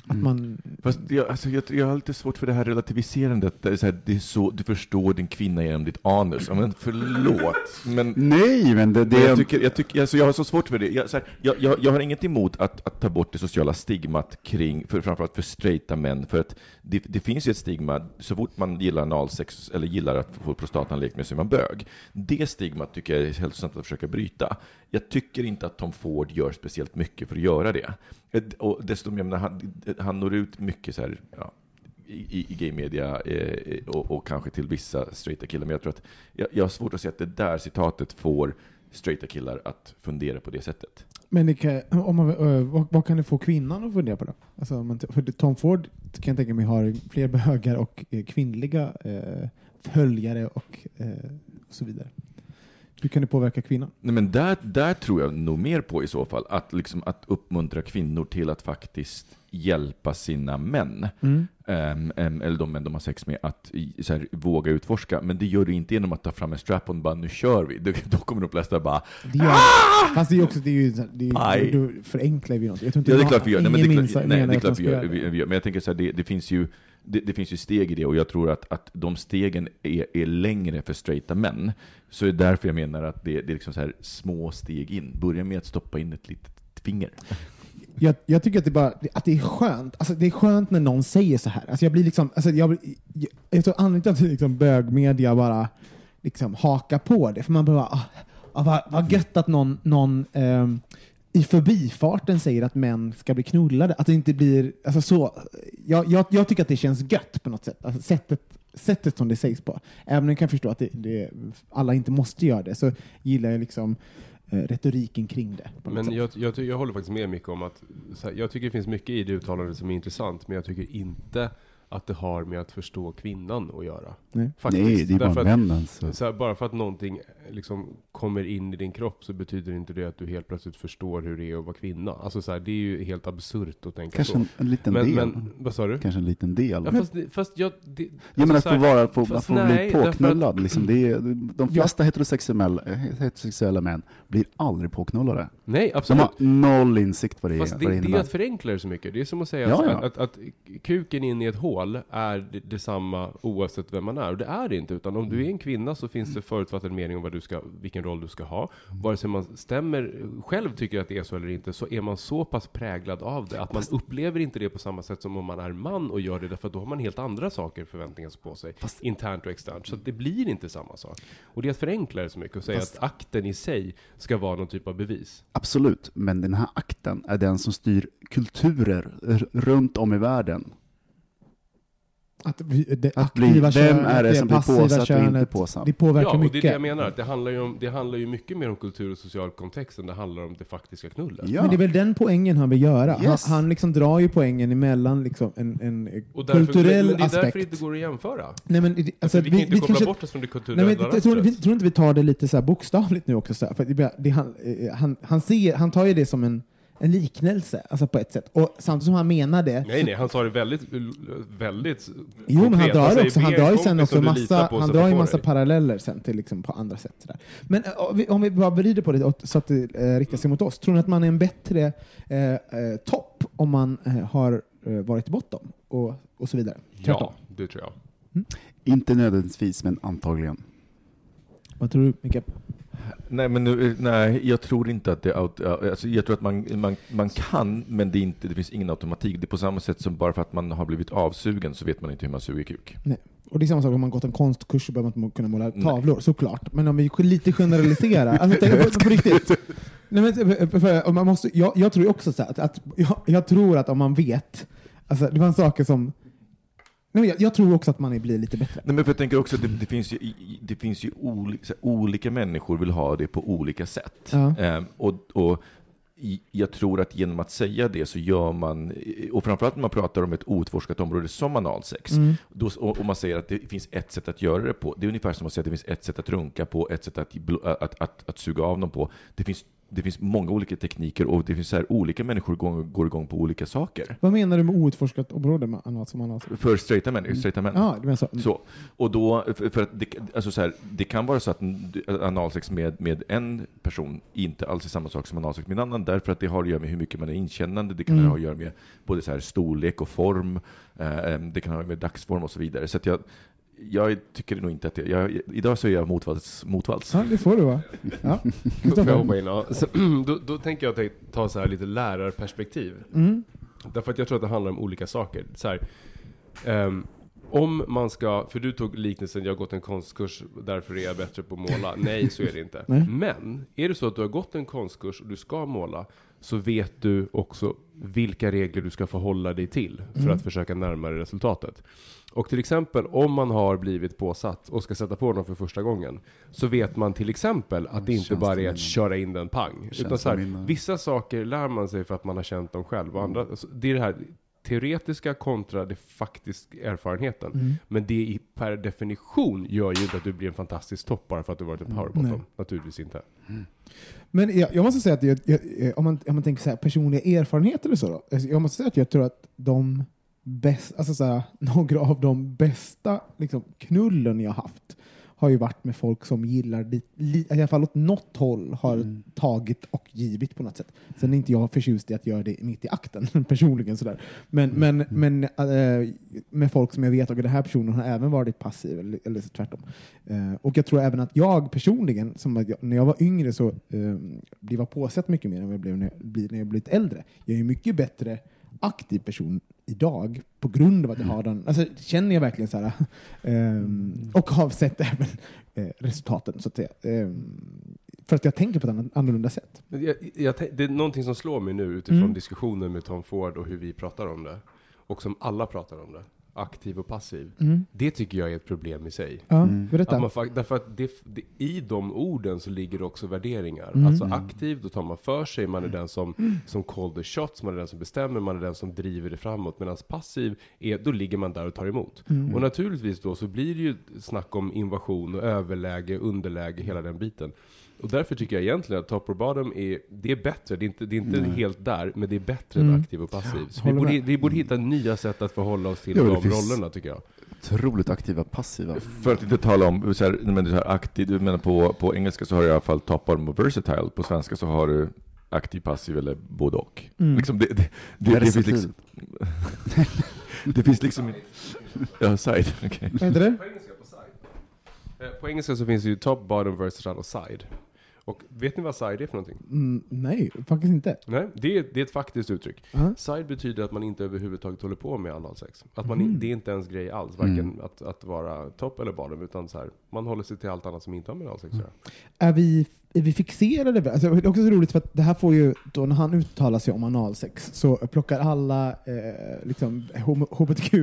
Att Mm. man, Fast jag, alltså, jag, jag har lite svårt för det här relativiserandet. Det är så här, det är så, du förstår din kvinna genom ditt anus. Men förlåt. Men, Nej, men det, det men jag, tycker, jag, tycker, alltså, jag har så svårt för det. Jag, så här, jag, jag, jag har inget emot att, att ta bort det sociala stigmat kring, för, framförallt för straighta män. För att det, det finns ju ett stigma, så fort man gillar analsex eller gillar att få prostatan lekt med så är man bög. Det stigmat tycker jag är hälsosamt att försöka bryta. Jag tycker inte att Tom Ford gör speciellt mycket för att göra det. Och dessutom, jag menar, han, han når ut mycket så här, ja, i, i gaymedia eh, och, och kanske till vissa straighta killar. Men jag tror att jag, jag har svårt att se att det där citatet får straighta killar att fundera på det sättet. men det kan, om man, eh, vad, vad kan det få kvinnan att fundera på då? Alltså, man, för Tom Ford kan jag tänka mig har fler bögar och eh, kvinnliga eh, följare och, eh, och så vidare. Hur kan det påverka kvinnan? Nej, men där, där tror jag nog mer på i så fall, att, liksom, att uppmuntra kvinnor till att faktiskt hjälpa sina män, Mm. ehm, ehm, eller de män de har sex med, att här, våga utforska. Men det gör du inte genom att ta fram en strap-on och bara nu kör vi. Då, då kommer de flesta bara Det gör, Fast det är också, det är ju, det är, du förenklar vi något. Jag tror inte Ja, det är klart vi gör. Nej, men det, är klart, nej, det är klart vi gör, vi, vi gör. Men jag tänker så här, det, det finns ju det, det finns ju steg i det och jag tror att, att de stegen är, är längre för straighta män. Så det är därför jag menar att det, det är liksom så här små steg in. Börja med att stoppa in ett litet finger. Jag, jag tycker att det, bara, att det är skönt. Alltså, det är skönt när någon säger så här. Alltså, jag blir liksom, alltså, jag, jag, jag tror anledningen till att liksom, bögmedia bara liksom, hakar på det, för man bara, ah, ah, vad, vad gött att någon, någon eh, i förbifarten säger att män ska bli knullade. Att det inte blir, alltså så. Jag, jag, jag tycker att det känns gött på något sätt. Alltså, sättet, sättet som det sägs på. Även om jag kan förstå att det, det, alla inte måste göra det, så gillar jag liksom eh, retoriken kring det. Men jag, jag, jag håller faktiskt med mycket om att, här, jag tycker det finns mycket i det uttalandet som är intressant, men jag tycker inte att det har med att förstå kvinnan att göra. Nej. Faktiskt. Nej, det är bara att- männen. Så. Så här, bara för att någonting liksom kommer in i din kropp så betyder inte det att du helt plötsligt förstår hur det är att vara kvinna. Alltså så här, det är ju helt absurt att tänka Kanske så. en, en liten men, del. men, vad sa du? Kanske en liten del. Ja, fast, fast jag... Det, Ja, men alltså att så få, vara, få, fast få nej, bli därför att- påknullad. Liksom, det är, de flesta heterosexuella, heterosexuella män blir aldrig påknullade. Nej, De absolut. har noll insikt vad det, Fast vad det, det det är att förenkla det så mycket. Det är som att säga Ja, att, ja. Att, att kuken in i ett hål är det- detsamma oavsett vem man är. Och det är det inte. Utan om du är en kvinna så finns det förutfattad mening om vad du ska, vilken roll du ska ha. Vare sig man stämmer, själv tycker att det är så eller inte, så är man så pass präglad av det att man upplever inte det på samma sätt som om man är man och gör det. Därför att då har man helt andra saker förväntningar på sig. Internt och externt. Så det blir inte samma sak. Och det är att förenkla det så mycket och säga Fast- att akten i sig ska vara någon typ av bevis. Absolut, men den här akten är den som styr kulturer runt om i världen. Att, vi, det Att bli- aktiva vem könet, är det som blir påsatt och inte könet, påsatt? Det påverkar Ja, och det är mycket. det jag menar. Det handlar, ju om, det handlar ju mycket mer om kultur och social kontext än det handlar om det faktiska knullet. Ja. Men det är väl den poängen han vill göra. Yes. Han, han liksom drar ju poängen emellan liksom en, en Och därför, kulturell men det är aspekt. därför det inte går att jämföra. Nej, men, det- alltså, vi kan inte koppla kanske- bort oss från det Nej, kulturella men, jag tror, vi, tror inte vi tar det lite så här bokstavligt nu också? Så här, för det, det, han, eh, han, han, ser, han tar ju det som en, en liknelse, alltså på ett sätt. Och samtidigt som han menar det... Nej, nej, han sa det väldigt, väldigt Jo, men han drar, också, han "Be en drar ju sen också massa, han drar ju massa dig." paralleller sen till liksom på andra sätt. Sådär. Men eh, om vi, bara vrider på det så att det eh, riktar sig mot oss. Tror ni att man är en bättre eh, eh, topp om man har varit botten och, och så vidare? Tvärtom. Ja, det tror jag. Inte nödvändigtvis, men antagligen. Vad tror du, Mikael? Nej, men nu, eh, nej, jag tror inte att det är ja, alltså, Jag tror att man, man, man kan, men det, inte, det finns ingen automatik. Det är på samma sätt som bara för att man har blivit avsugen så vet man inte hur man suger kuk. Och det är samma sak om man gått en konstkurs så behöver man inte kunna måla Nej. tavlor, såklart. Men om vi lite generaliserar, alltså tänk på, på riktigt. [LAUGHS] Nej, men, för- för, man måste, jag, jag tror också så här, att, att jag, jag tror att om man vet, alltså det var en saker som Nej, men jag, jag tror också att man blir lite bättre. Nej, men jag tänker också att det, det finns ju, det finns ju oli, så här, olika människor vill ha det på olika sätt. Ja. Ehm, och, och jag tror att genom att säga det så gör man, och framförallt när man pratar om ett outforskat område som analsex, Mm. då, och, och man säger att det finns ett sätt att göra det på. Det är ungefär som att säga att det finns ett sätt att runka på, ett sätt att, att, att, att, att suga av dem på. Det finns, det finns många olika tekniker och det finns så här, olika människor går, går igång på olika saker. Vad menar du med outforskat område? Med annat som annat? För straighta män. Straighta män. Ja, du menar så. Så, och då, för, för att det, alltså så här, det kan vara så att analsex med, med en person inte alls är samma sak som analsex med en annan, därför att det har att göra med hur mycket man är inkännande, det kan Mm. ha att göra med både så här storlek och form, eh, det kan ha med dagsform och så vidare. Så att jag, jag tycker nog inte att jag, jag, idag så är jag motvalls. motvalls. Ja, det får du va? Ja. [LAUGHS] Får jag hoppa in? Ja. Så, [CLEARS THROAT] då, då tänker jag att ta så här lite lärarperspektiv. Mm. Därför att jag tror att det handlar om olika saker. Så här, ehm, om man ska, för du tog liknelsen, jag har gått en konstkurs, därför är jag bättre på att måla. [LAUGHS] Nej, så är det inte. Nej. Men, är det så att du har gått en konstkurs och du ska måla, så vet du också vilka regler du ska förhålla dig till för Mm. att försöka närma dig resultatet. Och till exempel om man har blivit påsatt och ska sätta på någon för första gången, så vet man till exempel att det inte bara är att köra in den pang. Utan så här, vissa saker lär man sig för att man har känt dem själv. Och andra, alltså, det är det här teoretiska kontra det faktiska erfarenheten. Mm. Men det per definition gör ju inte att du blir en fantastisk topp bara för att du varit en power bottom. Nej. Naturligtvis inte. Men jag, jag måste säga att jag, jag, om, man, om man tänker så här, personliga erfarenheter eller så, då, alltså jag måste säga att jag tror att de bäst, alltså så här, [LAUGHS] några av de bästa liksom, knullen jag haft har ju varit med folk som gillar, li, li, i alla fall åt något håll, har Mm. tagit och givit på något sätt. Sen är inte jag förtjust i att göra det mitt i akten, [LAUGHS] personligen sådär. Men, men, men äh, med folk som jag vet, och den här personen har även varit passiv, eller, eller så tvärtom. Eh, och jag tror även att jag personligen, som jag, när jag var yngre så uh, blev jag påsett mycket mer än vad jag blev när jag, blir- när jag blivit äldre. Jag är mycket bättre aktiv person idag på grund av att jag har den, alltså känner jag verkligen så här, ehm, och har sett [LAUGHS] även eh, resultaten så att säga. Ehm, för att jag tänker på ett annorlunda sätt. Jag, jag, det är någonting som slår mig nu utifrån Mm. diskussionen med Tom Ford och hur vi pratar om det. Och som alla pratar om det. Aktiv och passiv. Mm. Det tycker jag är ett problem i sig. Ja, Mm. berätta. Att man, därför att det, det, i de orden så ligger också värderingar. Mm. Alltså aktiv, då tar man för sig, man är den som, som call the shots, man är den som bestämmer, man är den som driver det framåt. Medan passiv, är, då ligger man där och tar emot. Mm. Och naturligtvis då så blir det ju snack om invasion och överläge, underläge, hela den biten. Och därför tycker jag egentligen att top or bottom är, det är bättre. Det är inte, det är inte Nej. helt där, men det är bättre Mm. än aktiv och passiv. Så vi borde, vi borde hitta nya sätt att förhålla oss till det de rollerna tycker jag. Otroligt aktiva, passiva. För att inte tala om så här, men så här aktiv, du menar på, på engelska så har du i alla fall top, bottom och versatile. På svenska så har du aktiv, passiv eller både och. Mm. Liksom det, det, det, det, finns liksom, [LAUGHS] det finns liksom... Ja, side. okej. Vad heter det? Eh, På engelska så finns det ju top, bottom, versatile och side. Och vet ni vad side är för någonting? Mm, nej, faktiskt inte. Nej, det är, det är ett faktiskt uttryck. Ja. Side betyder att man inte överhuvudtaget håller på med analsex. Att man, Mm. Det är inte ens grej alls, varken Mm. att, att vara top eller bottom, utan så här, man håller sig till allt annat som inte har med analsex att göra. Är vi, är vi fixerade? Alltså, det är också så roligt för att det här får ju, då när han uttalar sig om analsex så plockar alla eh, liksom, hbtq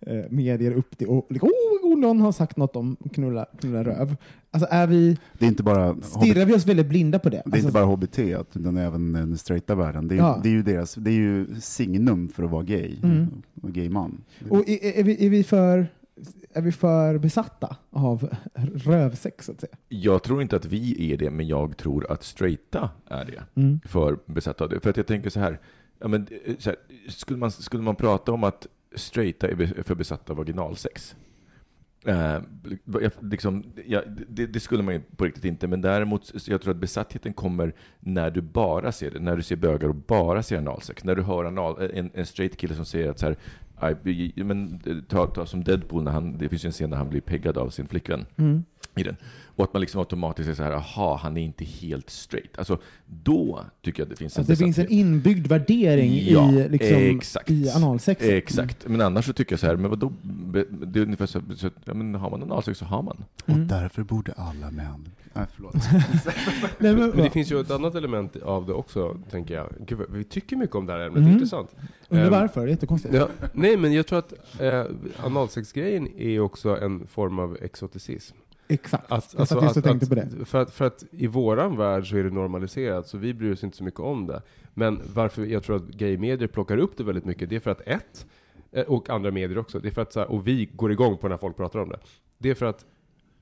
eh, medier upp det och liksom, oh, oh, någon har sagt något om knulla, knulla röv. Alltså är vi, Det är inte bara stirrar vi oss väldigt blinda på det? Det är Alltså, inte bara HBT, utan även den straighta världen. Det är, Ja. det är ju deras, det är ju signum för att vara gay, Mm. och gay man. och är, är, vi, är, vi för, är vi för besatta av rövsex så att säga? Jag tror inte att vi är det, men jag tror att straighta är det. Mm. för besatta av det. För att jag tänker så här, ja, men, eh, så här skulle, man, skulle man prata om att straighta är för besatta av vaginalsex? Eh, liksom, ja, det, det skulle man ju på riktigt inte, men däremot så jag tror att besattheten kommer när du bara ser det, när du ser bögar och bara ser analsex. När du hör anal, en, en straight kille som säger att så här, "Aj, men, eh, ta, ta som Deadpool, när han, det finns ju en scen när han blir peggad av sin flickvän Mm. i den. Och att man liksom automatiskt är så här, aha, han är inte helt straight. Alltså, då tycker jag att det finns Alltså, det finns en inbyggd värdering Ja, i, liksom, exakt. i analsex. Exakt. Men annars så tycker jag så här, men vadå? Det är ungefär så, så ja, men har man analsex så har man. Mm. Och därför borde alla män... Nej, förlåt. [LAUGHS] Nej, men, Men det finns ju ett annat element av det också, tänker jag. Gud, vi tycker mycket om det här ämnet, det Mm. är intressant. Undrar Ehm, varför? Det är jättekonstigt. Ja, nej, men jag tror att eh, analsexgrejen är också en form av exoticism. Exakt. Att, jag alltså, satt just och att, tänkte att, på det. För, att, för att i våran värld så är det normaliserat, så vi bryr oss inte så mycket om det. Men varför jag tror att gaymedier plockar upp det väldigt mycket, det är för att ett, eh, och andra medier också, det är för att så här, och vi går igång på när folk pratar om det. Det är för att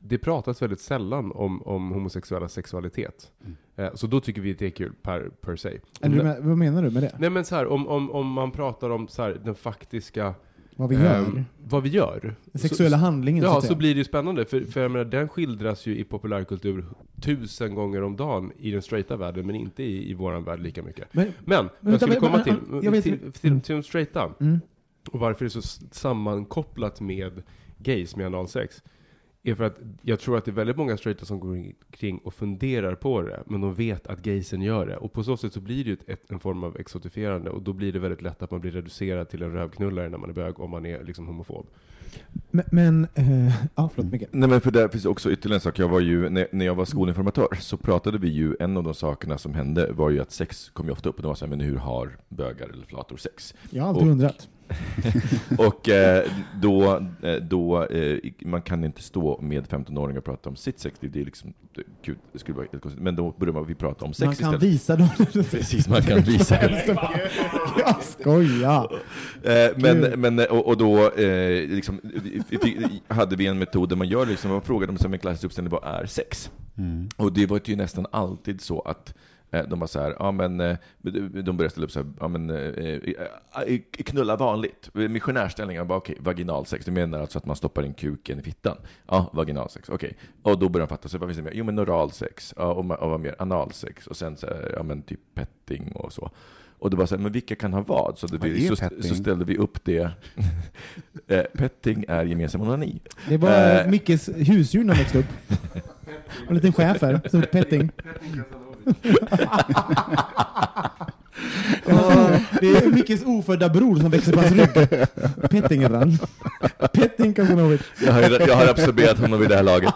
det pratas väldigt sällan om, om homosexuella sexualitet. Eh, så då tycker vi att det är kul per, per se. Men- vad menar du med det? Nej men så här, om, om, om man pratar om så här, den faktiska, Vad vi gör? ehm, vad vi gör. Den sexuella handlingen, så Ja, att så säga. blir det ju spännande. För, för jag menar, den skildras ju i populärkultur tusen gånger om dagen i den straighta världen, men inte i, i våran värld lika mycket. Men, Men, Men jag skulle vänta, komma men- till, men- jag vet- till, till, till de straighta, mm. och varför det är så sammankopplat med gays med analsex, är för att jag tror att det är väldigt många straighta som går kring och funderar på det, men de vet att gaysen gör det. Och på så sätt så blir det ju ett, en form av exotifierande, och då blir det väldigt lätt att man blir reducerad till en rövknullare när man är bög, om man är liksom homofob. Men, men eh, ja, förlåt Micke. Nej men för där finns också ytterligare en sak. Jag var ju, när, när jag var skolinformatör så pratade vi ju, en av de sakerna som hände var ju att sex kom ju ofta upp. Och det var så här, men hur har bögar eller flator sex? Jag har alltid Och- undrat. [LAUGHS] Och eh, då, eh, då eh, man kan inte stå med 15-åringar och prata om sitt sex, det är liksom, gud, det skulle vara helt konstigt. Men då börjar man vi prata om sex Man kan istället. visa dem. [LAUGHS] Precis, man kan visa. [LAUGHS] Jag skojar. Men, men, och, och då liksom, hade vi en metod där man gör liksom, man frågade dem som en klassisk uppställning, vad är sex? Mm. Och det var ju nästan alltid så att de var så här, ja men, eh, de började ställa upp så här, ja men, eh, eh, knulla vanligt. Missionärställningar, bara okej, vaginalsex. Det menar alltså att man stoppar in kuken i fittan. Ja, vaginalsex, okej. Och då börjar de fatta, så vad finns det mer? Jo men oralsex, ja, och, och vad mer? Analsex, och sen så här, ja men typ petting och så. Och det var så här, men vilka kan ha vad? Så, det, Vad vi, är så, petting? så ställde vi upp det. [LAUGHS] Eh, petting är gemensam onani. Det var Eh. Mickes husdjur när han växte upp. [LAUGHS] En liten schäfer, som ett petting. Det är Mickes ofödda bror som växer på hans rygg. Petting heter han. Petting Casanova. Jag har, jag har absorberat honom vid det här laget.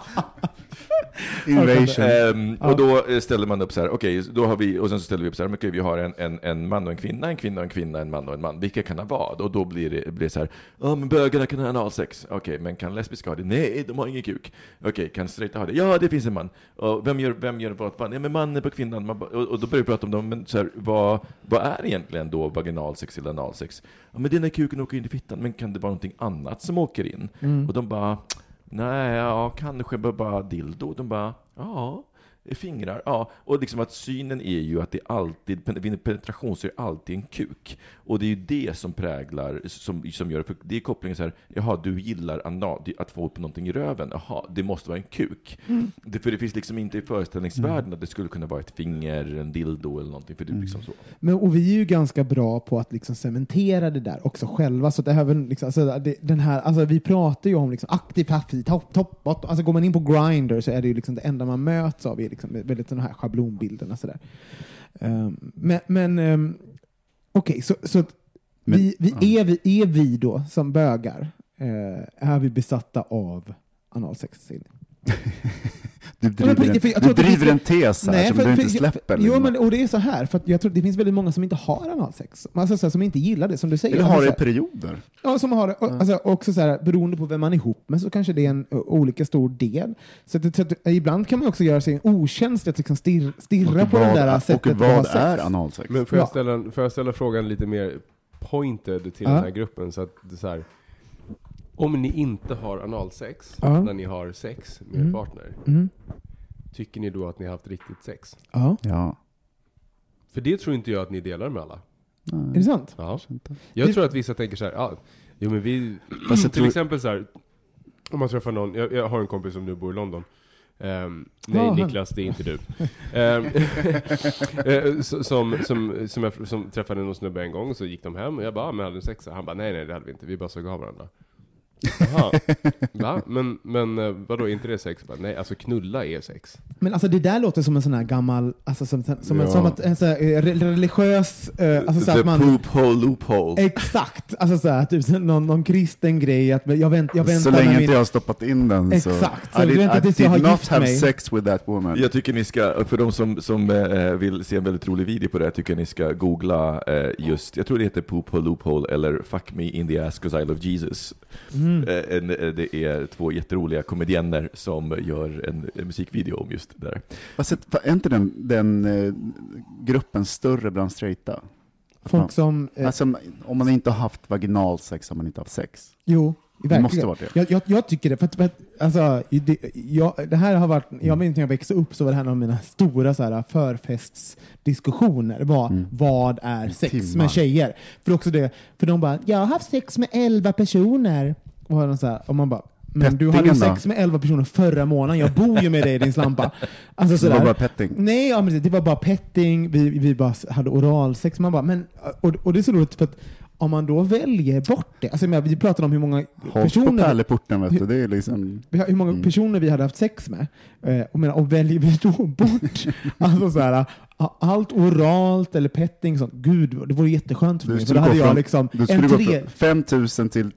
[LAUGHS] Invasion. Ehm, och då eh, ställer man upp så här, okej, då har vi, och sen så ställer vi upp så här, okej, vi har en, en, en man och en kvinna, en kvinna och en kvinna, en man och en man. Vilka kan ha vad? Och då blir det, blir det så här, ja men bögarna kan ha analsex. Okej, men kan lesbiska ha det? Nej, de har ingen kuk. Okej, kan straighta ha det? Ja, det finns en man. Och vem gör, vem gör vad Ja, men mannen på kvinnan. Man, och, och då börjar vi prata om dem, men så här, vad, vad är egentligen då vaginalsex eller analsex? Ja, men det är när kuken åker in i fittan, men kan det vara någonting annat som åker in? Mm. Och de bara, nej, ja, kanske bara- dildo. De bara, ja, fingrar, ja. Och liksom att synen är ju att det alltid, vid penetration så är det alltid en kuk. Och det är ju det som präglar, som, som gör, för det är kopplingen så här, jaha, du gillar anal, att få upp någonting i röven, jaha, det måste vara en kuk. Det, för det finns liksom inte i föreställningsvärlden att det skulle kunna vara ett finger, en dildo eller någonting, för det är liksom så. Men, och vi är ju ganska bra på att liksom cementera det där också själva. Så det här, väl liksom, alltså, det, den här, alltså, vi pratar ju om liksom, aktiv, passiv, topp, topp, bottom. Alltså, går man in på Grindr så är det ju liksom det enda man möts av liksom, väldigt den här schablonbilderna. Så där. Ehm, men men um, okej, så, så att Men- vi, vi, ja. är, vi, är vi då som bögar, eh, är vi besatta av analsex? [LAUGHS] Du på driver, riktigt, en, jag du det driver en tes här som för- du inte för- släpper. Jo, men, och det är så här, för att jag tror det finns väldigt många som inte har analsex. Alltså, så här, som inte gillar det, som du säger. Eller Alltså, har så det i perioder. Ja, som har det. Och, Alltså, också så här, beroende på vem man är ihop med så kanske det är en olika stor del. Så, att, så att, ibland kan man också göra sig en otjänst att liksom stirr, stirra Och på det vad, där och sättet ha vad är analsex? Men får jag, Ja. ställa, får jag ställa frågan lite mer pointed till Ja. den här gruppen? Så att det är så här, om ni inte har analsex Ja. när ni har sex med Mm. er partner, Mm. tycker ni då att ni har haft riktigt sex? Ja, Ja. För det tror inte jag att ni delar med alla. är det sant? Ja. Jag Det- tror att vissa tänker så här, ja, jo men vi, till tror- exempel så här, om man träffar någon, jag, jag har en kompis som nu bor i London. Ehm, nej Ja, han- Niklas, det är inte du. [LAUGHS] [LAUGHS] Så- som, som, som, jag, som träffade någon snubbe en gång, så gick de hem och jag bara, ah, men hade ni sex? Han bara, nej nej det hade vi inte, vi bara såg av varandra. Jaha, va? Men, men eh, vadå, inte det sex? Bara, nej, alltså knulla är sex. Men alltså det där låter som en sån här gammal, alltså som, som, som, Ja. som att en sån här, eh, re- religiös, eh, alltså så The att man... poop hole loophole. Exakt, alltså så här, typ någon, någon kristen grej, att jag, vänt, jag väntar Så länge min... inte jag har stoppat in den så... Exakt, så I did, väntar I tills jag har not gift have mig. sex with that woman. Jag tycker ni ska, för de som, som eh, vill se en väldigt rolig video på det, här, tycker ni ska googla eh, just, jag tror det heter Poop Hole Loophole eller Fuck Me In The Ass 'Cause I Love Jesus. Mm. Mm. Eh, En, eh, det är två jätteroliga komedienner som gör en, en musikvideo om just det där. Sett- Är inte den, den eh, gruppen större bland straighta? Folk som... Alltså, om man inte har haft vaginalsex har man inte haft sex. jo, Det verkligen. måste vara det. Jag, jag, jag tycker det. För att, för att, alltså, det, jag, det här har varit, jag minns när jag växte upp så var det här en av mina stora så här, förfestsdiskussioner. Var, Mm. Vad är sex Timmar. med tjejer? För också det, för de bara, jag har haft sex med elva personer. Och, har så här, och man bara, men du hade ju sex med elva personer förra månaden, jag bor ju med dig din slampa. [LAUGHS] Alltså, Det sådär. var bara petting. Nej, ja, men det var bara petting, vi, vi bara hade oralsex. Man bara, men, och, och det är så roligt för att om man då väljer bort det, alltså vi pratade om hur många Håll på personer, pärleporten vet du, det är liksom... hur många Mm. personer vi hade haft sex med. Eh, och, menar, och väljer vi då bort [LAUGHS] alltså så här, allt oralt eller petting, sånt, gud, det vore jätteskönt för Du mig. För skulle då hade jag från- liksom Du skulle en, gå tre, från 5000 till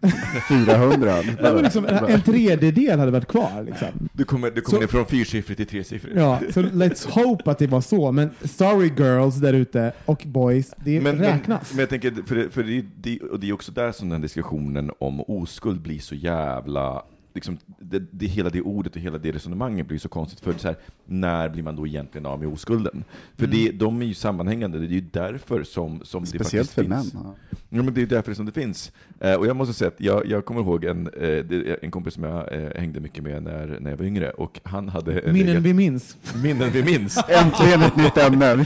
400. nej, [LAUGHS] men liksom, en, tredjedel hade varit kvar. Liksom. Du kommer, du kommer Så- ner från fyrsiffrigt till tresiffrigt. Ja, så let's hope att det var så. Men sorry girls där ute och boys, det Men, men, räknas. men jag tänker, för, det, för det, det, och det är också där som den diskussionen om oskuld blir så jävla Liksom, det, det, hela det ordet och hela det resonemanget blir så konstigt, för så här, när blir man då egentligen av med oskulden? För det, de är ju sammanhängande, det är ju därför som, som det Speciellt faktiskt för finns. män. Ja. Ja, men det är därför som det finns. Eh, och jag måste säga att jag, jag kommer ihåg en, eh, en kompis som jag eh, hängde mycket med när, när jag var yngre, och han hade en Minnen vi minns. minnen vi minns. [LAUGHS] Äntligen ett nytt ämne. [LAUGHS]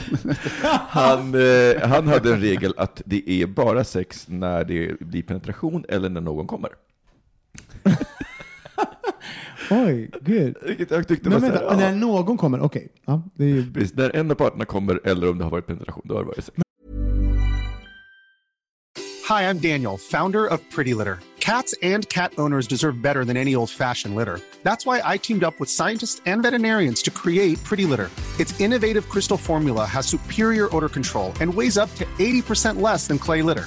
Han, eh, han hade en regel att det är bara sex när det blir penetration eller när någon kommer. Oj, gud. Vilket jag tyckte Men var vänta, här, när någon kommer, okej. Ja, det är ju... precis, när en av parterna kommer eller om det har varit penetration, då har det varit sex. Hi, I'm Daniel, founder of Pretty Litter. Cats and cat owners deserve better than any old fashioned litter. That's why I teamed up with scientists and veterinarians to create Pretty Litter. Its innovative crystal formula has superior odor control and weighs up to 80% less than clay litter.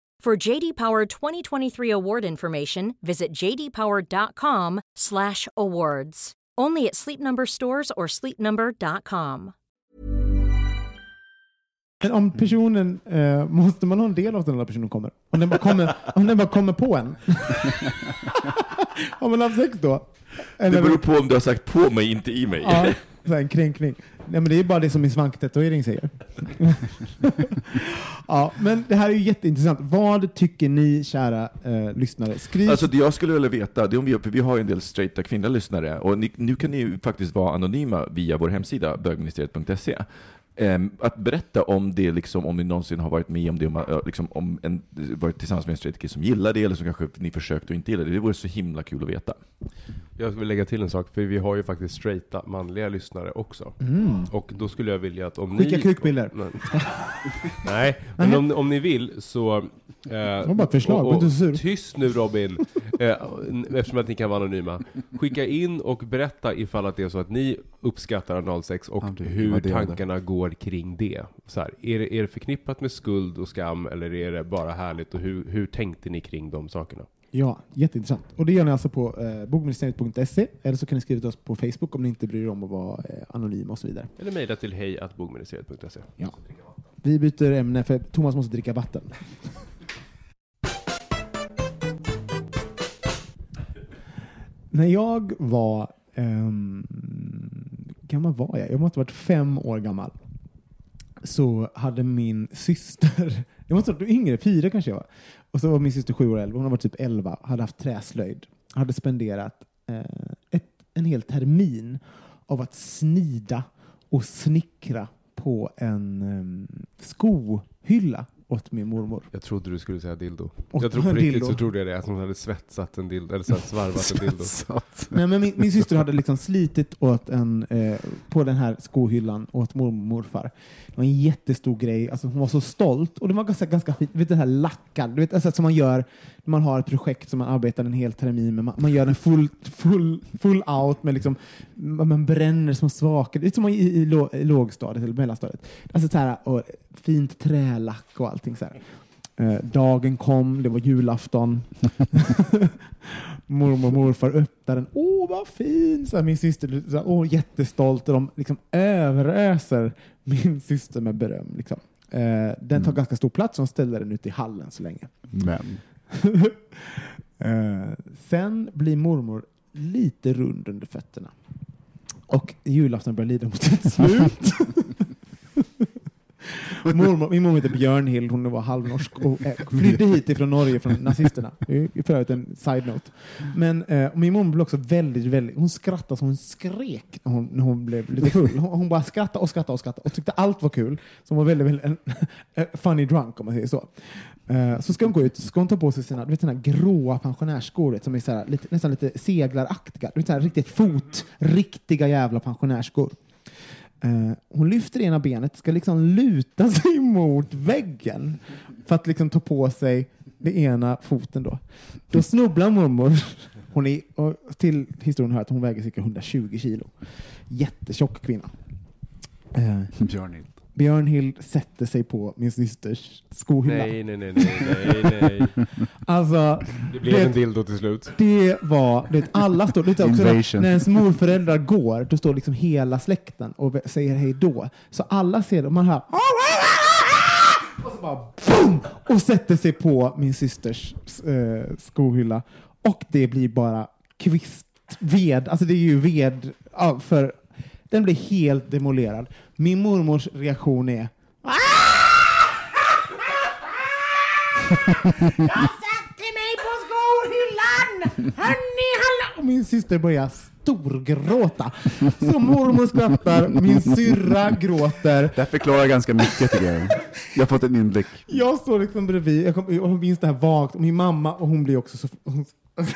For JD Power 2023 award information, visit jdpower.com/awards. Only at Sleep Number stores or sleepnumber.com. Men om personen, eh, måste man ha en del av den där personen kommer? Om den bara kommer, om den bara kommer på en? [LAUGHS] Har man haft sex då? Det beror på om du har sagt på mig, inte i mig. Ja, [LAUGHS] så en kränkning. Nej, men det är bara det som min svanktatuering säger. [LAUGHS] ja, men det här är ju jätteintressant. Vad tycker ni, kära eh, lyssnare? Skriv Alltså det jag skulle vilja veta, det är om vi, vi har en del straighta kvinnliga lyssnare, och ni, nu kan ni ju faktiskt vara anonyma via vår hemsida, bögministeriet.se. Ehm, att berätta om det, liksom, om ni någonsin har varit med om det, om, äh, liksom, om en, varit tillsammans med en straight kille som gillar det, eller som kanske ni försökt och inte gillar det. Det vore så himla kul att veta. Jag vill lägga till en sak, för vi har ju faktiskt straighta manliga lyssnare också. Och då skulle jag vilja att om Skicka ni... kukbilder. Men- [LAUGHS] Nej, men om, om ni vill så... Eh, var bara ett förslag, inte så sur. Tyst nu Robin, [LAUGHS] eh, eftersom att ni kan vara anonyma. Skicka in och berätta ifall att det är så att ni uppskattar analsex och det hur det tankarna går kring det. Så här, är, det. Är det förknippat med skuld och skam eller är det bara härligt och hur, hur tänkte ni kring de sakerna? Ja, jätteintressant. Och det gör ni alltså på eh, bogministeriet.se eller så kan ni skriva till oss på Facebook om ni inte bryr er om att vara eh, anonyma och så vidare. Eller mejla till hej.bogministeriet.se. Ja. Vi byter ämne för Thomas måste dricka vatten. När jag var, um, gammal var jag? Jag måste ha varit fem år gammal. Så hade min syster, [LAUGHS] jag måste ha varit yngre, fyra kanske jag var. Och så var min syster sju år äldre, hon var typ elva, hade haft träslöjd. Hade spenderat eh, ett, en hel termin av att snida och snickra på en um, skohylla åt min mormor. Jag trodde du skulle säga dildo. Och jag tror [LAUGHS] på riktigt dildo. så trodde jag det, att hon hade svetsat en dildo, eller så svarvat en dildo. Nej, men min, min syster hade liksom slitit åt en, eh, på den här skohyllan åt mormor och morfar. Det var en jättestor grej. Alltså, hon var så stolt. Och det var ganska, ganska fint. Du vet, den här lackad. Du vet, alltså, som man gör när man har ett projekt som man arbetar en hel termin med. Man, man gör den full, full, full out med liksom, man bränner små svaker. Det är som i, i, i lågstadiet eller mellanstadiet. Alltså så här, och fint trälack och allting så. Eh, dagen kom, det var julafton. [LAUGHS] Mormor och morfar öppnar den. Åh, vad fin! Så här, min syster så här, åh, jättestolt och de liksom överöser min syster med beröm. Liksom. Eh, den tar ganska stor plats och de ställer den ute i hallen så länge. Men. [LAUGHS] Eh, sen blir mormor lite rund under fötterna. Och julafton börjar lida mot sitt slut. [LAUGHS] mormor, min mormor heter Björnhild, hon var halvnorsk och eh, flydde hit ifrån Norge från nazisterna. Det är för övrigt en side-note. Men eh, min mormor blev också väldigt, väldigt, hon skrattade så hon skrek när hon, när hon blev lite full. Hon, hon bara skrattade och skrattade och skrattade och tyckte allt var kul. Så hon var väldigt, väldigt en, funny drunk om man säger så. Eh, så ska hon gå ut, så ska hon ta på sig sina, du vet, sina gråa pensionärsskor som är så här, lite, nästan lite seglaraktiga. Du vet, så här, riktigt fot, riktiga jävla pensionärsskor. Eh, hon lyfter ena benet, ska liksom luta [LAUGHS] sig mot väggen för att liksom ta på sig den ena foten. Då, då snubblar mormor. Hon är, och till historien hör att hon väger cirka 120 kilo. Jättetjock kvinna. Eh, Björnhild sätter sig på min systers skohylla. Nej, nej, nej, nej, nej, nej. [LAUGHS] Alltså, Det blev det- en dildo till slut. det var, det, alla står, det är också när, när ens morföräldrar går, då står liksom hela släkten och säger hej då. Så alla ser det och man hör [LAUGHS] och så bara boom! Och sätter sig på min systers eh, skohylla. Och det blir bara kvistved, alltså det är ju ved, ja, för den blir helt demolerad. Min mormors reaktion är Jag satte mig på skohyllan! Hörni, hallå! Och min syster börjar storgråta. Så mormor skrattar, min syrra gråter. Det här förklarar ganska mycket tycker jag. Jag har fått en inblick. Jag står liksom bredvid, jag, kom, jag minns det här vagt, och min mamma, och hon blir också så... Hon,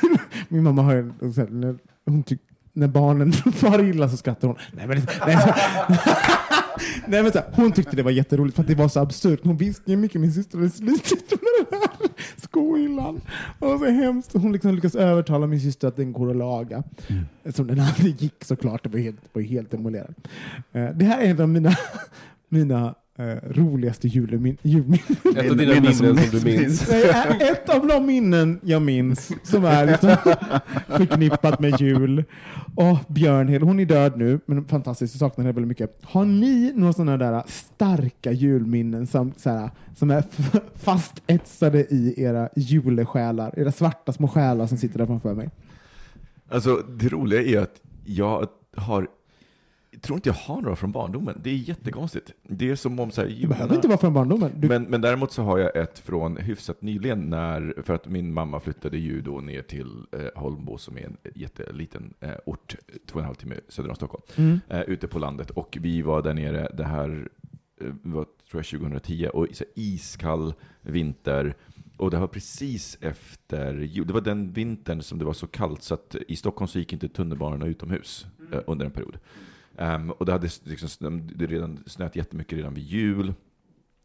[LAUGHS] min mamma har en, hon tyck, när barnen [LAUGHS] far illa så skrattar hon. Nej men, nej, så, [LAUGHS] nej, men så hon tyckte det var jätteroligt för att det var så absurt. Hon visste ju mycket min syster hade slitit med den här [LAUGHS] skohyllan. Och så hemskt. Hon liksom lyckas övertala min syster att den går att laga. Som den aldrig gick såklart. Det var helt, var helt demolerad. Eh, det här är en av mina, mina eh, roligaste julmin- julminnen. Ett av dina Minnen som minnen som du minns. Det är ett av de minnen jag minns som är liksom [LAUGHS] förknippat med jul. Och Björnhild, hon är död nu, men fantastiskt, jag saknar henne väldigt mycket. Har ni några sådana där starka julminnen som, så här, som är fastetsade i era julesjälar, era svarta små själar som sitter där framför mig? Alltså, det roliga är att jag har tror inte jag har några från barndomen. Det är jättekonstigt. Det är som om så här, Det behöver inte vara från barndomen. Du, Men, men däremot så har jag ett från hyfsat nyligen, när, för att min mamma flyttade ju då ner till eh, Holmbo som är en jätteliten eh, ort, två och en halv timme söder om Stockholm, Mm. eh, ute på landet. Och vi var där nere, det här eh, var tror jag 2010, och så iskall vinter. Och det var precis efter jul. Det var den vintern som det var så kallt så att i Stockholm så gick inte tunnelbanorna utomhus eh, under en period. Um, och det hade liksom, snö- det redan snöat jättemycket redan vid jul.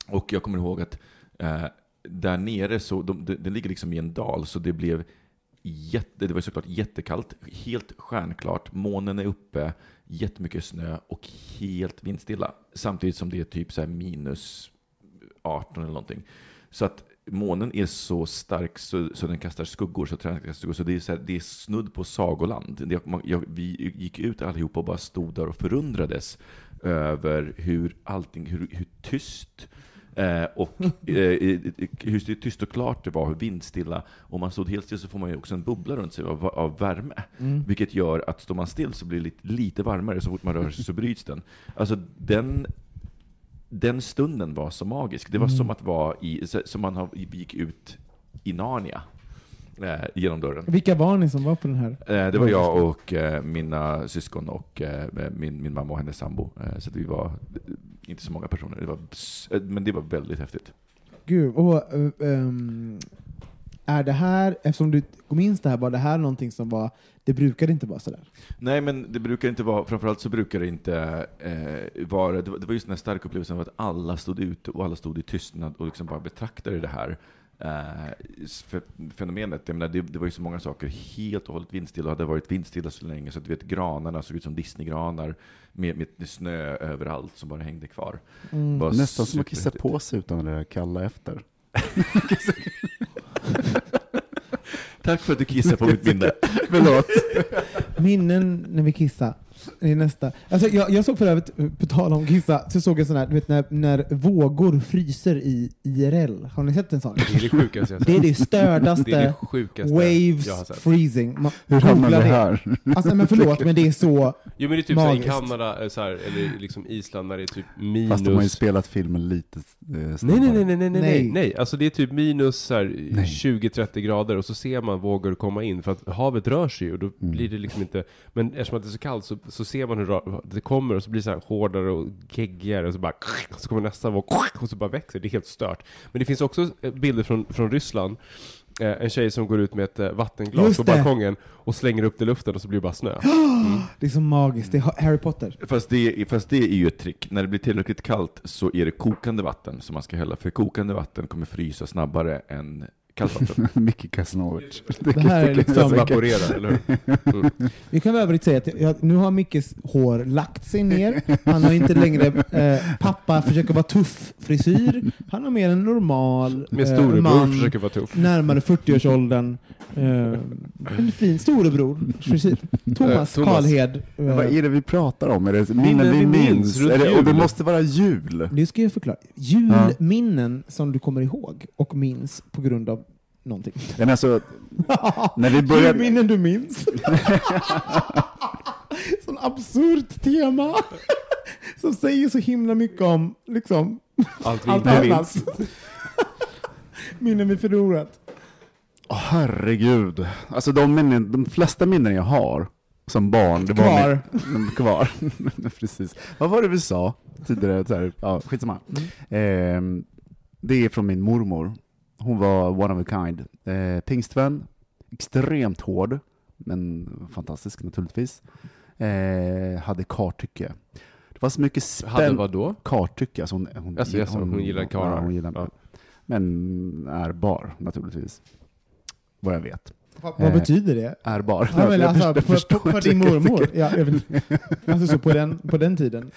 Och jag kommer ihåg att uh, där nere, så, de, det, det ligger liksom i en dal, så det blev jätte, det var såklart jättekallt, helt stjärnklart, månen är uppe, jättemycket snö och helt vindstilla. Samtidigt som det är typ så här minus 18 eller någonting. Så att månen är så stark så, så den kastar skuggor, så träden kastar skuggor. Så det är, så här, det är snudd på sagoland. Det, man, jag, vi gick ut allihopa och bara stod där och förundrades över hur allting, hur, hur tyst Eh, och [LAUGHS] eh, hur tyst och klart det var, hur vindstilla. Om man stod helt still så får man ju också en bubbla runt sig av, av värme. Mm. Vilket gör att står man still så blir det lite, lite varmare, så fort man rör sig så bryts den. Alltså den, den stunden var så magisk. Det var Mm. som att vara i, som man gick ut i Narnia. Eh, genom dörren. Vilka var ni som var på den här? Eh, det var jag och eh, mina syskon och eh, min, min mamma och hennes sambo. Eh, så vi var eh, inte så många personer, det var, men det var väldigt häftigt. Gud, och ehm, är det här, eftersom du minns det här, var det här någonting som var, det brukade inte vara sådär? Nej, men det brukar inte vara, framförallt så brukar det inte eh, vara, det var, det var just den här starka upplevelsen av att alla stod ute och alla stod i tystnad och liksom bara betraktade det här eh, fe- fenomenet. Jag menar, det, det var ju så många saker helt och hållet vindstilla och hade varit vindstilla så länge så att du vet, granarna såg ut som Disneygranar med, med snö överallt som bara hängde kvar. Mm. Nästan som att kissa på sig utan det där kalla efter. [LAUGHS] [LAUGHS] [LAUGHS] Tack för att du kissade på mitt minne. [LAUGHS] [LAUGHS] Förlåt. Minnen när vi kissar. Det är nästa. Alltså, jag, jag såg för övrigt, på tal om kissa, så såg jag sån här, du vet när, när vågor fryser i IRL. Har ni sett en sån? Det är det sjukaste jag Det är sett. det stördaste Det är det sjukaste waves jag har sett. freezing. Man, Hur hamnar vi det. här? Alltså, men förlåt, men det är så... Jo men det är typ såhär i Magiskt. Kanada, eh, så här, eller liksom Island, när det är typ Fast de har ju minus... spelat filmen lite eh, Nej, snabbare. nej, nej, nej, nej, nej, Nej. nej, alltså det är typ minus så här, Nej. 20-30 grader och så ser man vågor komma in för att havet rör sig ju och då Mm. blir det liksom inte, men eftersom att det är så kallt så, så ser man hur det kommer och så blir det så här hårdare och geggigare och så bara så kommer nästa våg och så bara växer, det är helt stört. Men det finns också eh, bilder från, från Ryssland, eh, en tjej som går ut med ett eh, vattenglas Just på det. balkongen och slänger upp det i luften och så blir det bara snö. [GASPS] Det är så magiskt. Det är Ha- Harry Potter. Fast det, fast det är ju ett trick. När det blir tillräckligt kallt så är det kokande vatten som man ska hälla. För kokande vatten kommer frysa snabbare än kallt vatten. [LAUGHS] Micke Kasanovic. Det här är liksom... Evaporerar, eller hur? [LAUGHS] Vi kan väl övrigt säga att jag, nu har Mickes hår lagt sig ner. Han har inte längre eh, pappa försöker vara tuff frisyr. Han har mer en normal Med eh, man försöker vara tuff. närmare 40-årsåldern. Eh, en fin storebror. frisyr. Thomas, Eh, Thomas. Karlhed. eh, Vad är det vi pratar om? Är det minnen, vi minns minns? Är det, och det måste vara jul. det ska jag förklara. Julminnen som du kommer ihåg och minns på grund av någonting. Nej, men alltså, när vi började... Julminnen du minns. [LAUGHS] Sån absurt tema. Som säger så himla mycket om liksom, Allt vi inte minns. [LAUGHS] Minnen vi förlorat. Åh, herregud. Alltså de, minnen, de flesta minnen jag har som barn, det var Kvar. Min, kvar. [LAUGHS] Precis. Vad var det vi sa tidigare? Så här, ja, skitsamma. Ehm, det är från min mormor. Hon var one of a kind. Eh, pingstvän, extremt hård, men fantastisk naturligtvis. Eh, hade kartycke. Det var så mycket Hade spänn... vad då? Kartycke, alltså hon, hon, Alltså, yes, hon gillar karlar. Ja, hon gillar, Ja. Men är bar, naturligtvis. Vad jag vet. Vad, vad Eh, betyder det? Är bar. Ja, men Jag alltså, för, förstår för, för inte din mormor? Ja, jag vet, alltså så på den, på den tiden?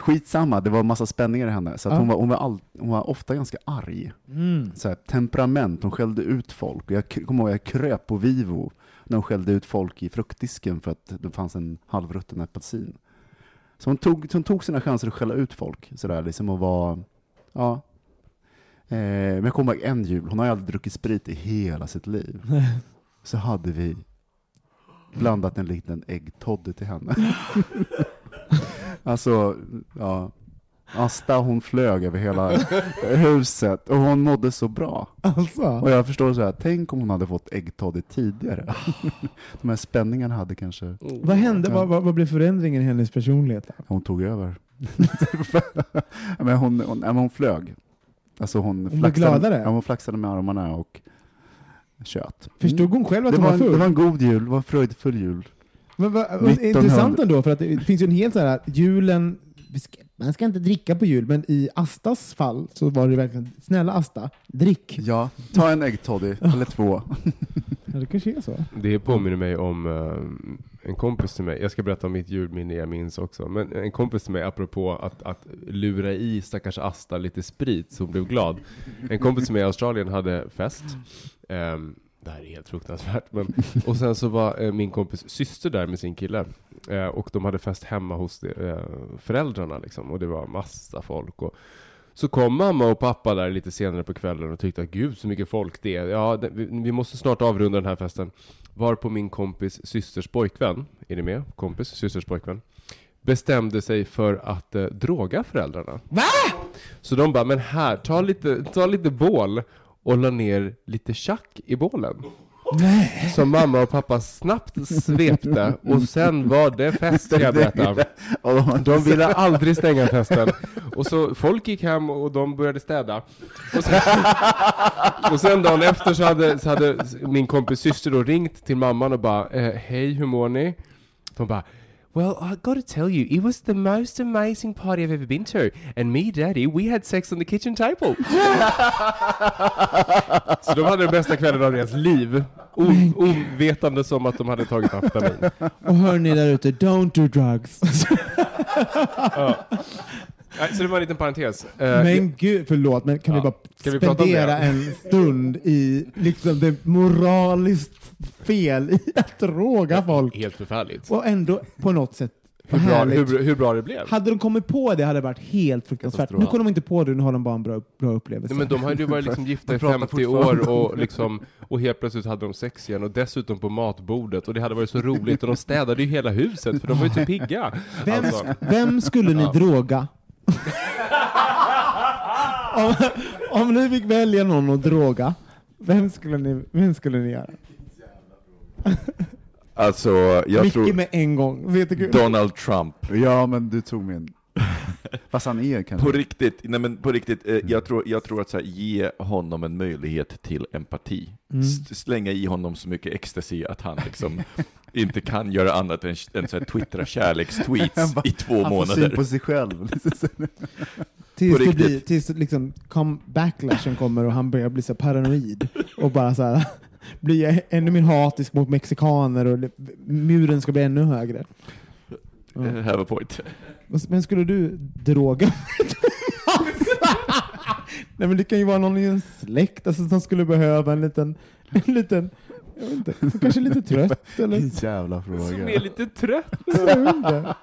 Skitsamma, det var massa spänningar i henne. Så Ja. hon, var, hon, var all, hon var ofta ganska arg. Mm. Så här, temperament, hon skällde ut folk. Och jag kommer ihåg jag kröp på Vivo när hon skällde ut folk i fruktdisken för att det fanns en halvrutten apelsin. Så hon tog, hon tog sina chanser att skälla ut folk. Så där, liksom och var, ja. Eh, men jag kommer ihåg en jul, hon har ju aldrig druckit sprit i hela sitt liv. [LAUGHS] Så hade vi blandat en liten äggtoddy till henne. [LAUGHS] alltså, ja. Asta hon flög över hela huset och hon mådde så bra. Alltså? Och jag förstår så här, tänk om hon hade fått äggtoddy tidigare. [LAUGHS] De här spänningarna hade kanske, Vad hände? Vad, vad, vad blev förändringen i hennes personlighet? hon tog över. [LAUGHS] men hon, hon, ja, men hon flög. Alltså hon, blev flaxade, gladare? Ja, hon flaxade med armarna och tjöt. Förstod hon själv att det, hon var var en, full? det var en god jul, det var en fröjdfull jul. Men 1900. Intressant ändå, för att det finns ju en helt så här, julen, man ska inte dricka på jul, men i Astas fall så var det verkligen, snälla Asta, drick. Ja, ta en äggtoddy, eller två. Ja, det kanske är så. Det påminner mig om eh, en kompis till mig. Jag ska berätta om mitt julminne jag minns också. Men en kompis till mig, apropå att, att lura i stackars Asta lite sprit så hon blev glad. En kompis till mig i Australien hade fest. Ehm, det här är helt fruktansvärt. Men, [LAUGHS] och sen så var eh, min kompis syster där med sin kille. Eh, och de hade fest hemma hos eh, föräldrarna liksom. Och det var massa folk. Och, Så kom mamma och pappa där lite senare på kvällen och tyckte att gud så mycket folk det är. Ja, det, vi, vi måste snart avrunda den här festen. Var på min kompis systers pojkvän, är ni med? Kompis, systers pojkvän. Bestämde sig för att eh, droga föräldrarna. Va? Så de bara, men här, ta lite, ta lite bål och la ner lite tjack i bålen. Nej. Som mamma och pappa snabbt svepte och sen var det fest ska jag berätta. [LAUGHS] De ville aldrig stänga festen. Och så folk gick hem och de började städa. Och sen, och sen dagen efter så hade, så hade min kompis syster då ringt till mamman och bara eh, Hej, hur mår ni? De bara Well, I gotta tell you, it was the most amazing party I've ever been to. And me daddy, we had sex on the kitchen table. [LAUGHS] så de hade den bästa kvällen av deras liv. O- ovetande som att de hade tagit amfetamin. Och hör ni där ute, don't do drugs. Så det var en liten parentes. Eh, Men gud, förlåt, men kan Ja. vi bara Kan vi spendera en stund i liksom det moraliskt fel i att droga folk? Helt förfärligt. Och ändå på något sätt Hur bra, hur, hur bra det blev. Hade de kommit på det hade det varit helt fruktansvärt. Nu kom de inte på det, nu har de bara en bra, bra upplevelse. Nej, men de hade ju varit liksom gifta i De pratar 50 år och, liksom, och helt plötsligt hade de sex igen och dessutom på matbordet och det hade varit så roligt och de städade ju hela huset för de var ju så pigga. Vem, Alltså, vem skulle ni droga? Om, om ni fick välja någon att droga, vem skulle ni, vem skulle ni göra? Alltså, jag Micke tror med en gång. Vet du, Donald Trump. Ja, men du tog min. [LAUGHS] Fast han är kanske... På riktigt, nej men på riktigt, eh, jag, tror, jag tror att så här, ge honom en möjlighet till empati. Mm. Slänga i honom så mycket ecstasy att han liksom [LAUGHS] inte kan göra annat än, än så här, twittra kärlekstweets [LAUGHS] Han bara- i två han får syn månader. på sig själv. tills det blir, tills liksom kom, backlashen kommer och han börjar bli så paranoid och bara så här blir ännu mer hatisk mot mexikaner och muren ska bli ännu högre. Ja. Eh, Have a point. Men skulle du droga [LAUGHS] Nej men det kan ju vara någon i en släkt alltså, som skulle behöva en liten, en liten jag vet inte, som kanske lite trött eller Vilken jävla som fråga. är lite trött. [LAUGHS] [LAUGHS] inte.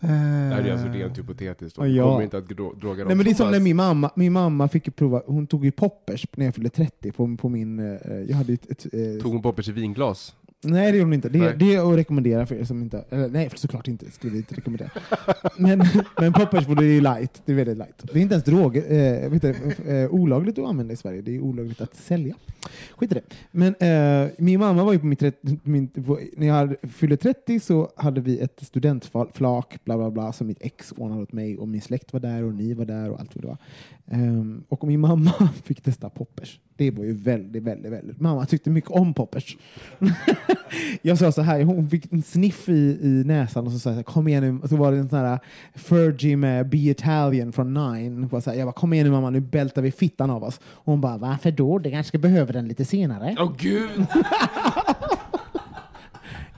Det är alltså rent hypotetiskt. De ja. kommer inte att dro- droga dem. Nej men det är som när min mamma, min mamma fick prova, hon tog ju poppers när jag fyllde 30 på, på min, eh, jag hade ett, ett eh, Tog hon poppers i vinglas? Nej det gjorde hon inte. Det, Nej. det är att rekommendera för er som inte... Eller, nej, såklart inte. Skulle vi inte rekommendera. men, [LAUGHS] men poppers är ju light. Det är väldigt light. Det är inte ens drog, eh, vet inte, eh, olagligt att använda i Sverige. Det är olagligt att sälja. Skit i det. Men eh, min mamma var ju på mitt 30, min, på, när jag hade- fyllde 30 så hade vi ett studentflak, bla bla bla, som mitt ex ordnade åt mig och min släkt var där och ni var där och allt vad det var. Ehm, och min mamma [LAUGHS] fick testa poppers. Det var ju väldigt, väldigt, väldigt... Mamma tyckte mycket om poppers. [LAUGHS] jag sa så här, hon fick en sniff i, i näsan och så sa jag kom igen nu. Och så var det en sån här Fergie med Be Italian från Nine. Bara så här, jag bara, kom igen nu mamma, nu bältar vi fittan av oss. Och hon bara, varför då? Det kanske behöver den lite senare. Åh gud! [LAUGHS]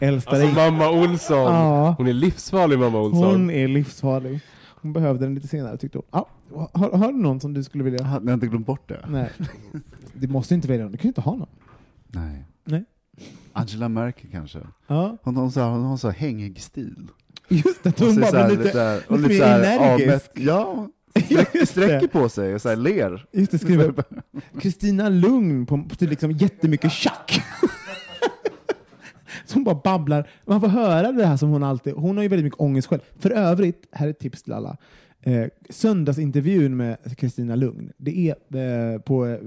Äldsta Alltså dig. mamma Olsson. Ja. Hon är livsfarlig mamma Olsson. Hon är livsfarlig. Hon behövde den lite senare tyckte hon. Ja. Har, har du någon som du skulle vilja? Ni har inte glömt bort det? Nej. [LAUGHS] Du måste inte välja någon. Du kan ju inte ha någon. Nej. Nej. Angela Merkel kanske? Ja. Hon har så, hon har så hängig stil. Just det, Hon hon bara blir lite, lite, och lite lite mer energisk. avmätt. Ja, [LAUGHS] det. sträcker på sig och så här ler. Just det, skriver [LAUGHS] Kristina Lugn på, på liksom jättemycket tjack som hon bara babblar. Man får höra det här som hon alltid... Hon har ju väldigt mycket ångest själv. För övrigt, här är ett tips till alla. Eh, söndagsintervjun med Kristina Lugn, det är eh, på eh,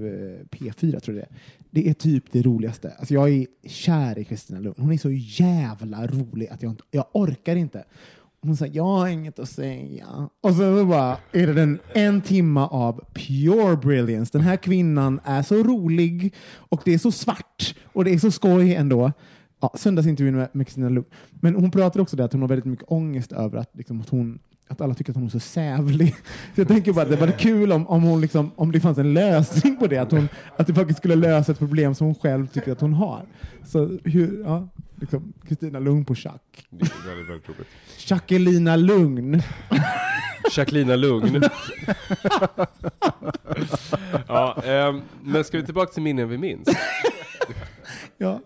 P4 tror jag det är. Det är typ det roligaste. Alltså jag är kär i Kristina Lugn. Hon är så jävla rolig att jag, inte, jag orkar inte. Hon säger jag har inget att säga. Och sen så bara är det den en timma av pure brilliance. Den här kvinnan är så rolig och det är så svart och det är så skoj ändå. Ja, söndagsintervjun med, med Kristina Lugn. Men hon pratar också om att hon har väldigt mycket ångest över att, liksom, att hon att alla tycker att hon är så sävlig. [LAUGHS] Så jag tänker bara att det var kul om, om, hon liksom, om det fanns en lösning på det, att, hon, att det faktiskt skulle lösa ett problem som hon själv tycker att hon har. Så hur, ja, liksom, Kristina Lugn på schack. Det är väldigt, väldigt roligt. Jacquelina Lugn. [LAUGHS] Jacquelina Lugn. [LAUGHS] ja, ehm, men ska vi tillbaka till minnen vi minns? Ja.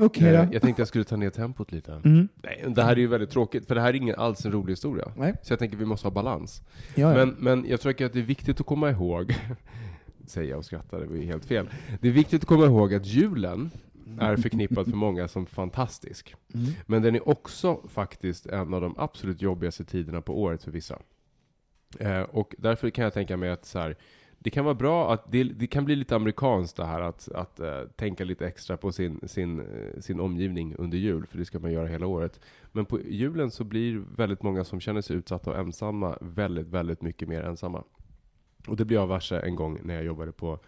Okej Eh, då. jag tänkte jag skulle ta ner tempot lite. Mm. Nej, det här är ju väldigt tråkigt, för det här är ingen alls en rolig historia. Nej. Så jag tänker vi måste ha balans. Ja, ja. Men, men jag tror att det är viktigt att komma ihåg, [LAUGHS] säger jag och skrattar, det var ju helt fel. Det är viktigt att komma ihåg att julen är förknippad för många som fantastisk. Mm. Men den är också faktiskt en av de absolut jobbigaste tiderna på året för vissa. Eh, och därför kan jag tänka mig att så här, det kan vara bra att det, det kan bli lite amerikanskt det här att, att uh, tänka lite extra på sin, sin, uh, sin omgivning under jul, för det ska man göra hela året. Men på julen så blir väldigt många som känner sig utsatta och ensamma väldigt, väldigt mycket mer ensamma. Och det blev jag varse en gång när jag jobbade på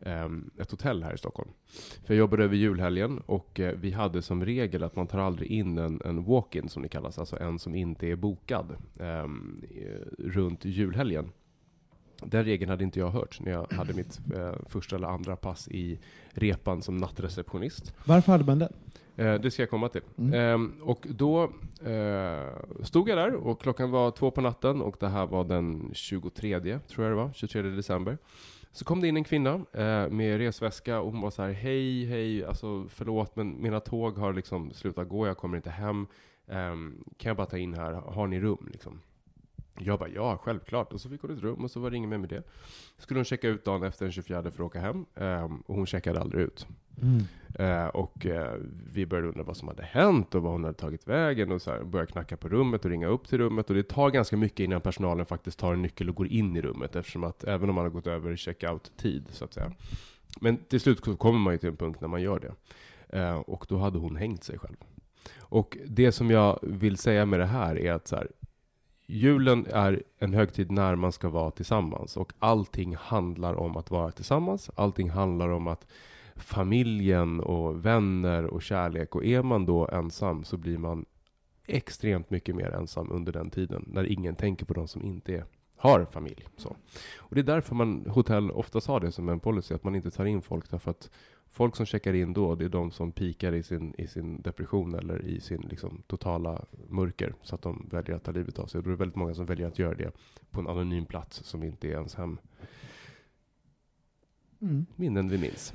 ehm, ett hotell här i Stockholm. För jag jobbade över julhelgen och eh, vi hade som regel att man tar aldrig in en, en walk-in som det kallas, alltså en som inte är bokad um, runt julhelgen. Den regeln hade inte jag hört när jag hade mitt eh, första eller andra pass i repan som nattreceptionist. Varför hade man den? Eh, det ska jag komma till. Mm. Ehm, och då eh, stod jag där och klockan var två på natten och det här var den 23, tror jag det var, 23 december. Så kom det in en kvinna eh, med resväska och hon var så här, hej, hej, alltså förlåt men mina tåg har liksom slutat gå, jag kommer inte hem. Ehm, kan jag bara ta in här, har ni rum liksom? Jag bara, ja, självklart. Och så fick hon ett rum och så var det inget mer med det. Skulle hon checka ut dagen efter den 24 för att åka hem. ehm, och hon checkade aldrig ut. Eh, och eh, vi började undra vad som hade hänt och vad hon hade tagit vägen och så här, började knacka på rummet och ringa upp till rummet. Och det tar ganska mycket innan personalen faktiskt tar en nyckel och går in i rummet eftersom att även om man har gått över checkout-tid så att säga. Men till slut så kommer man ju till en punkt när man gör det. Eh, och då hade hon hängt sig själv. Och det som jag vill säga med det här är att så här, julen är en högtid när man ska vara tillsammans och allting handlar om att vara tillsammans. Allting handlar om att familjen och vänner och kärlek. Och är man då ensam så blir man extremt mycket mer ensam under den tiden. När ingen tänker på de som inte är, har familj. Så. Och det är därför man hotell oftast har det som en policy, att man inte tar in folk. Därför att folk som checkar in då, det är de som pikar i sin, i sin depression eller i sin liksom, totala mörker. Så att de väljer att ta livet av sig. Och då är det väldigt många som väljer att göra det på en anonym plats som inte är ens hem. Mm. Minnen vi minns.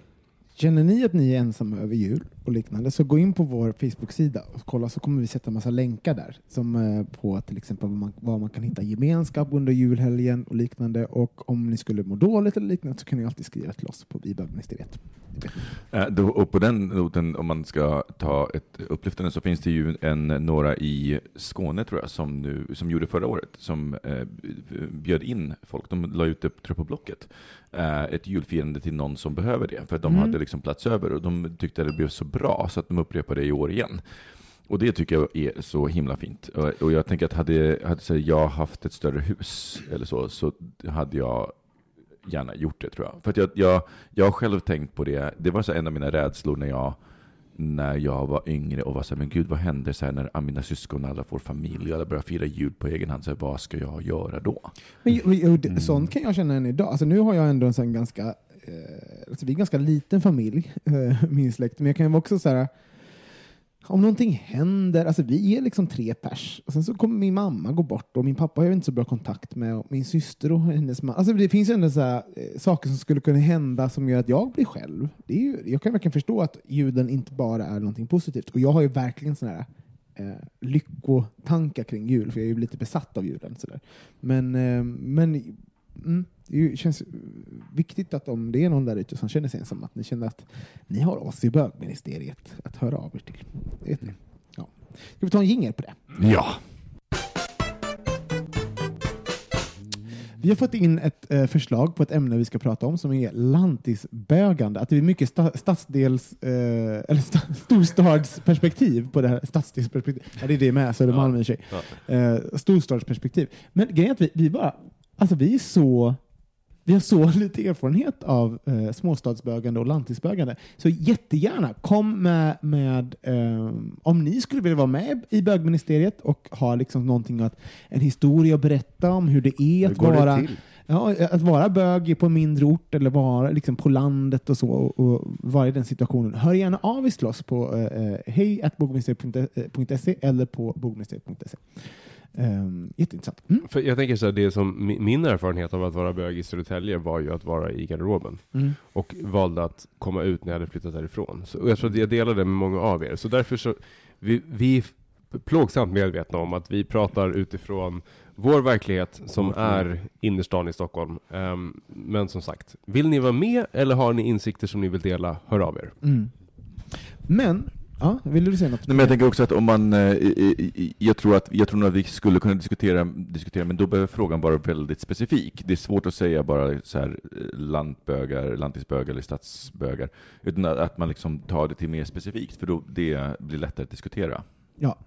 Känner ni att ni är ensamma över jul och liknande så gå in på vår Facebook-sida och kolla så kommer vi sätta massa länkar där som eh, på till exempel var man, var man kan hitta gemenskap under julhelgen och liknande och om ni skulle må dåligt eller liknande så kan ni alltid skriva till oss på bibelministeriet. Då, och på den noten, om man ska ta ett upplyftande, så finns det ju en, några i Skåne, tror jag, som, nu, som gjorde förra året, som eh, bjöd in folk. De la ut det tror jag, på Blocket. Eh, ett julfirande till någon som behöver det, för de Mm. hade liksom plats över och de tyckte att det blev så bra så att de upprepade det i år igen. Och det tycker jag är så himla fint. Och, och jag tänker att hade, hade så jag haft ett större hus eller så, så hade jag gärna gjort det tror jag. För att jag, jag, jag har själv tänkt på det. Det var så en av mina rädslor när jag, när jag var yngre och var så här, men gud vad händer så här när mina syskon alla får familj och alla börjar fira jul på egen hand. Så här, vad ska jag göra då? Men det- Mm. sånt kan jag känna än idag. Alltså, nu har jag ändå en sån ganska, Eh, alltså, vi är en ganska liten familj, eh, min släkt, men jag kan ju också så här om någonting händer, alltså vi är liksom tre pers, och sen så kommer min mamma gå bort och min pappa har jag inte så bra kontakt med och min syster och hennes man. Alltså det finns ändå så här, eh, saker som skulle kunna hända som gör att jag blir själv. Det är ju, jag kan verkligen förstå att julen inte bara är någonting positivt och jag har ju verkligen sådana här eh, lyckotankar kring jul, för jag är ju lite besatt av julen. Så där. Men, eh, men mm, det känns viktigt att om det är någon där ute som känner sig ensam, att ni känner att ni har oss i bögministeriet att höra av er till. Vet ni. Ja. Ska vi ta en jingel på det? Ja. Vi har fått in ett eh, förslag på ett ämne vi ska prata om som är lantisbögande. Att det är mycket sta stadsdels, eh, eller sta storstadsperspektiv på det här. Stadsdelsperspektiv. Ja, det är det med, Södermalm i och sig. Eh, storstadsperspektiv. Men grejen är att vi, vi bara, alltså vi är så vi har så [LAUGHS] lite erfarenhet av eh, småstadsbögande och lantisbögande. Så jättegärna kom med, med eh, om ni skulle vilja vara med i bögministeriet och ha liksom någonting att, en historia att berätta om hur det är Hur att vara? Ja, att vara bög på en mindre ort eller vara liksom på landet och så och, och vara i den situationen. Hör gärna av er till oss på eh, hej eller på bogministeriet.se. Um, jätteintressant. Mm. För jag tänker så här, det som mi- min erfarenhet av att vara bög i Södertälje var ju att vara i garderoben. Mm. Och valde att komma ut när jag hade flyttat därifrån. Så, och jag tror att jag delade det med många av er. Så därför så, vi, vi är plågsamt medvetna om att vi pratar utifrån vår verklighet som är innerstan i Stockholm. Ehm, men som sagt, vill ni vara med eller har ni insikter som ni vill dela, hör av er. Mm. Men, ja, vill du säga något? Nej, men jag tänker också att om man, eh, jag tror att, jag tror att vi skulle kunna diskutera, diskutera, men då behöver frågan vara väldigt specifik. Det är svårt att säga bara så här eh, lantbögar, lantisbögar eller stadsbögar, utan att- att man liksom tar det till mer specifikt, för då det blir lättare att diskutera. Ja.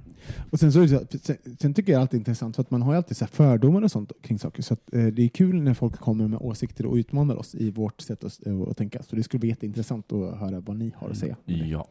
Och sen, så är det sen, sen tycker jag alltid intressant, för att man har ju alltid så fördomar och sånt kring saker. Så att, eh, det är kul när folk kommer med åsikter och utmanar oss i vårt sätt att, eh, att tänka. Så det skulle bli jätteintressant att höra vad ni har att säga. Ja.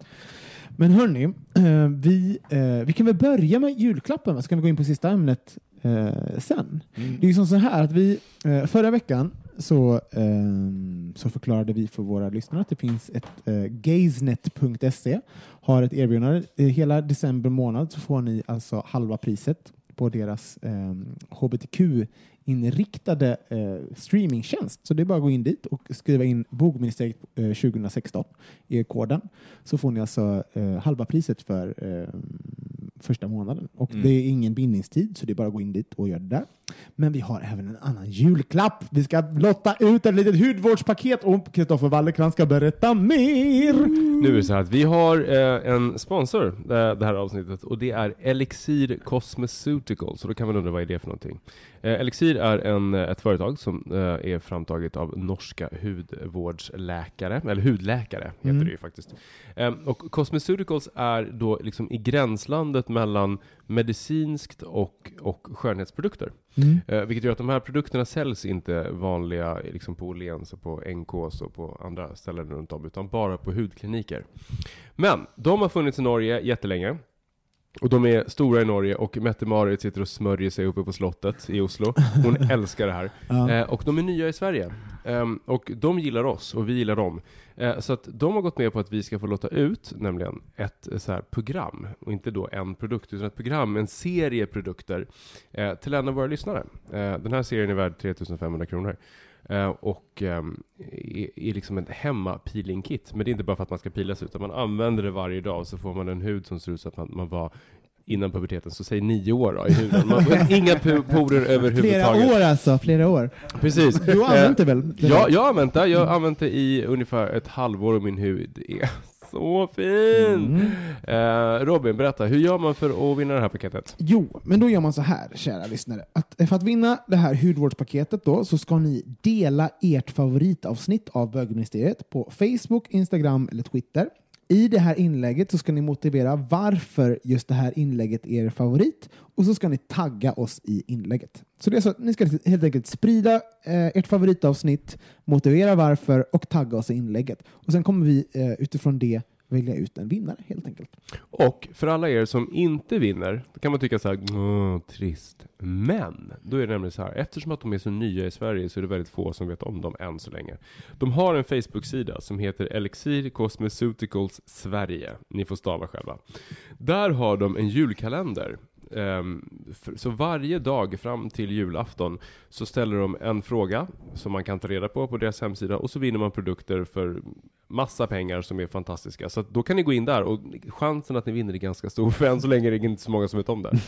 Men hörni, eh, vi, eh, vi kan väl börja med julklappen, så kan vi gå in på sista ämnet eh, sen. Det är ju som så här att vi eh, förra veckan så, ehm, så förklarade vi för våra lyssnare att det finns ett eh, gazenet.se har ett erbjudande. Eh, hela december månad så får ni alltså halva priset på deras eh, hbtq-inriktade eh, streamingtjänst. Så det är bara att gå in dit och skriva in bogministeriet eh, 2016 i koden så får ni alltså eh, halva priset för eh, första månaden. Och Mm. det är ingen bindningstid så det är bara att gå in dit och göra det där. Men vi har även en annan julklapp. Vi ska lotta ut ett litet hudvårdspaket och Kristoffer Wallercrantz ska berätta mer. Nu är det så här att vi har eh, en sponsor eh, det här avsnittet och det är Elixir Cosmeceuticals. Så då kan man undra vad är det för någonting? Eh, Elixir är en, eh, ett företag som eh, är framtaget av norska hudvårdsläkare, eller hudläkare heter Mm. det ju faktiskt. Eh, och Cosmeceuticals är då liksom i gränslandet mellan medicinskt och, och skönhetsprodukter. Mm. Vilket gör att de här produkterna säljs inte vanliga liksom på Åhléns och på NKs och på andra ställen runt om, utan bara på hudkliniker. Men de har funnits i Norge jättelänge. Och de är stora i Norge och Mette-Marit sitter och smörjer sig uppe på slottet i Oslo. Hon [LAUGHS] älskar det här. Ja. Eh, och de är nya i Sverige. Ehm, och de gillar oss och vi gillar dem. Eh, så att de har gått med på att vi ska få låta ut, nämligen ett eh, så här program. Och inte då en produkt, utan ett program, en serie produkter eh, till en av våra lyssnare. Eh, den här serien är värd 3500 kronor. Eh, och ehm, är, är liksom ett hemma-peeling-kit. Men det är inte bara för att man ska pila sig, utan man använder det varje dag så får man en hud som ser ut som att man, man var innan puberteten, så säg nio år då, i huden. Man, [LAUGHS] inga pu- porer Flera överhuvudtaget. år alltså, flera år. Precis. Du har använt det väl? Ja, jag har använt det. Jag har använt det i ungefär ett halvår och min hud är så fin. Eh, Robin, berätta, hur gör man för att vinna det här paketet? Jo, men då gör man så här, kära lyssnare. Att för att vinna det här hudvårdspaketet då, så ska ni dela ert favoritavsnitt av bögministeriet på Facebook, Instagram eller Twitter. I det här inlägget så ska ni motivera varför just det här inlägget är er favorit och så ska ni tagga oss i inlägget. Så det är så att ni ska helt enkelt sprida eh, ert favoritavsnitt, motivera varför och tagga oss i inlägget. Och sen kommer vi eh, utifrån det välja ut en vinnare helt enkelt. Och för alla er som inte vinner, då kan man tycka så här, trist. Men, då är det nämligen så här, eftersom att de är så nya i Sverige så är det väldigt få som vet om dem än så länge. De har en Facebook-sida som heter Elixir Cosmeceuticals Sverige. Ni får stava själva. Där har de en julkalender. Ehm, för- så varje dag fram till julafton så ställer de en fråga som man kan ta reda på på deras hemsida och så vinner man produkter för massa pengar som är fantastiska. Så att då kan ni gå in där och chansen att ni vinner är ganska stor, för än så länge är det inte så många som vet om det. [LAUGHS]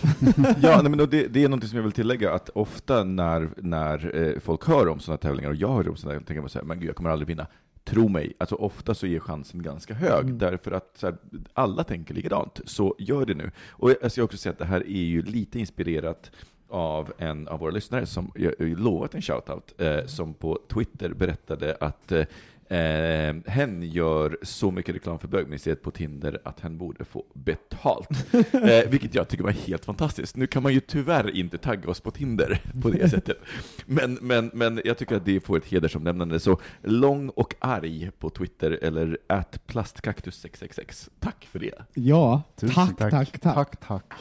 Ja, nej, men det, det är något som jag vill tillägga, att ofta när, när eh, folk hör om sådana tävlingar, och jag hör om sådana, tänker man så här, men gud, jag kommer aldrig vinna. Tro mig, alltså ofta så är chansen ganska hög, Mm. därför att här, alla tänker likadant, så gör det nu. Och jag ska också säga att det här är ju lite inspirerat av en av våra lyssnare som jag jag lovat en shoutout, eh, som på Twitter berättade att eh, Eh, hen gör så mycket reklam för bögministeriet på Tinder att hen borde få betalt. [LAUGHS] Eh, vilket jag tycker var helt fantastiskt. Nu kan man ju tyvärr inte tagga oss på Tinder på det [LAUGHS] sättet. Men, men, men jag tycker att det får ett hedersomnämnande. Så lång och arg på Twitter eller at plastkaktus666. Tack för det. Ja, Tusen tack, tack, tack, Tack, tack.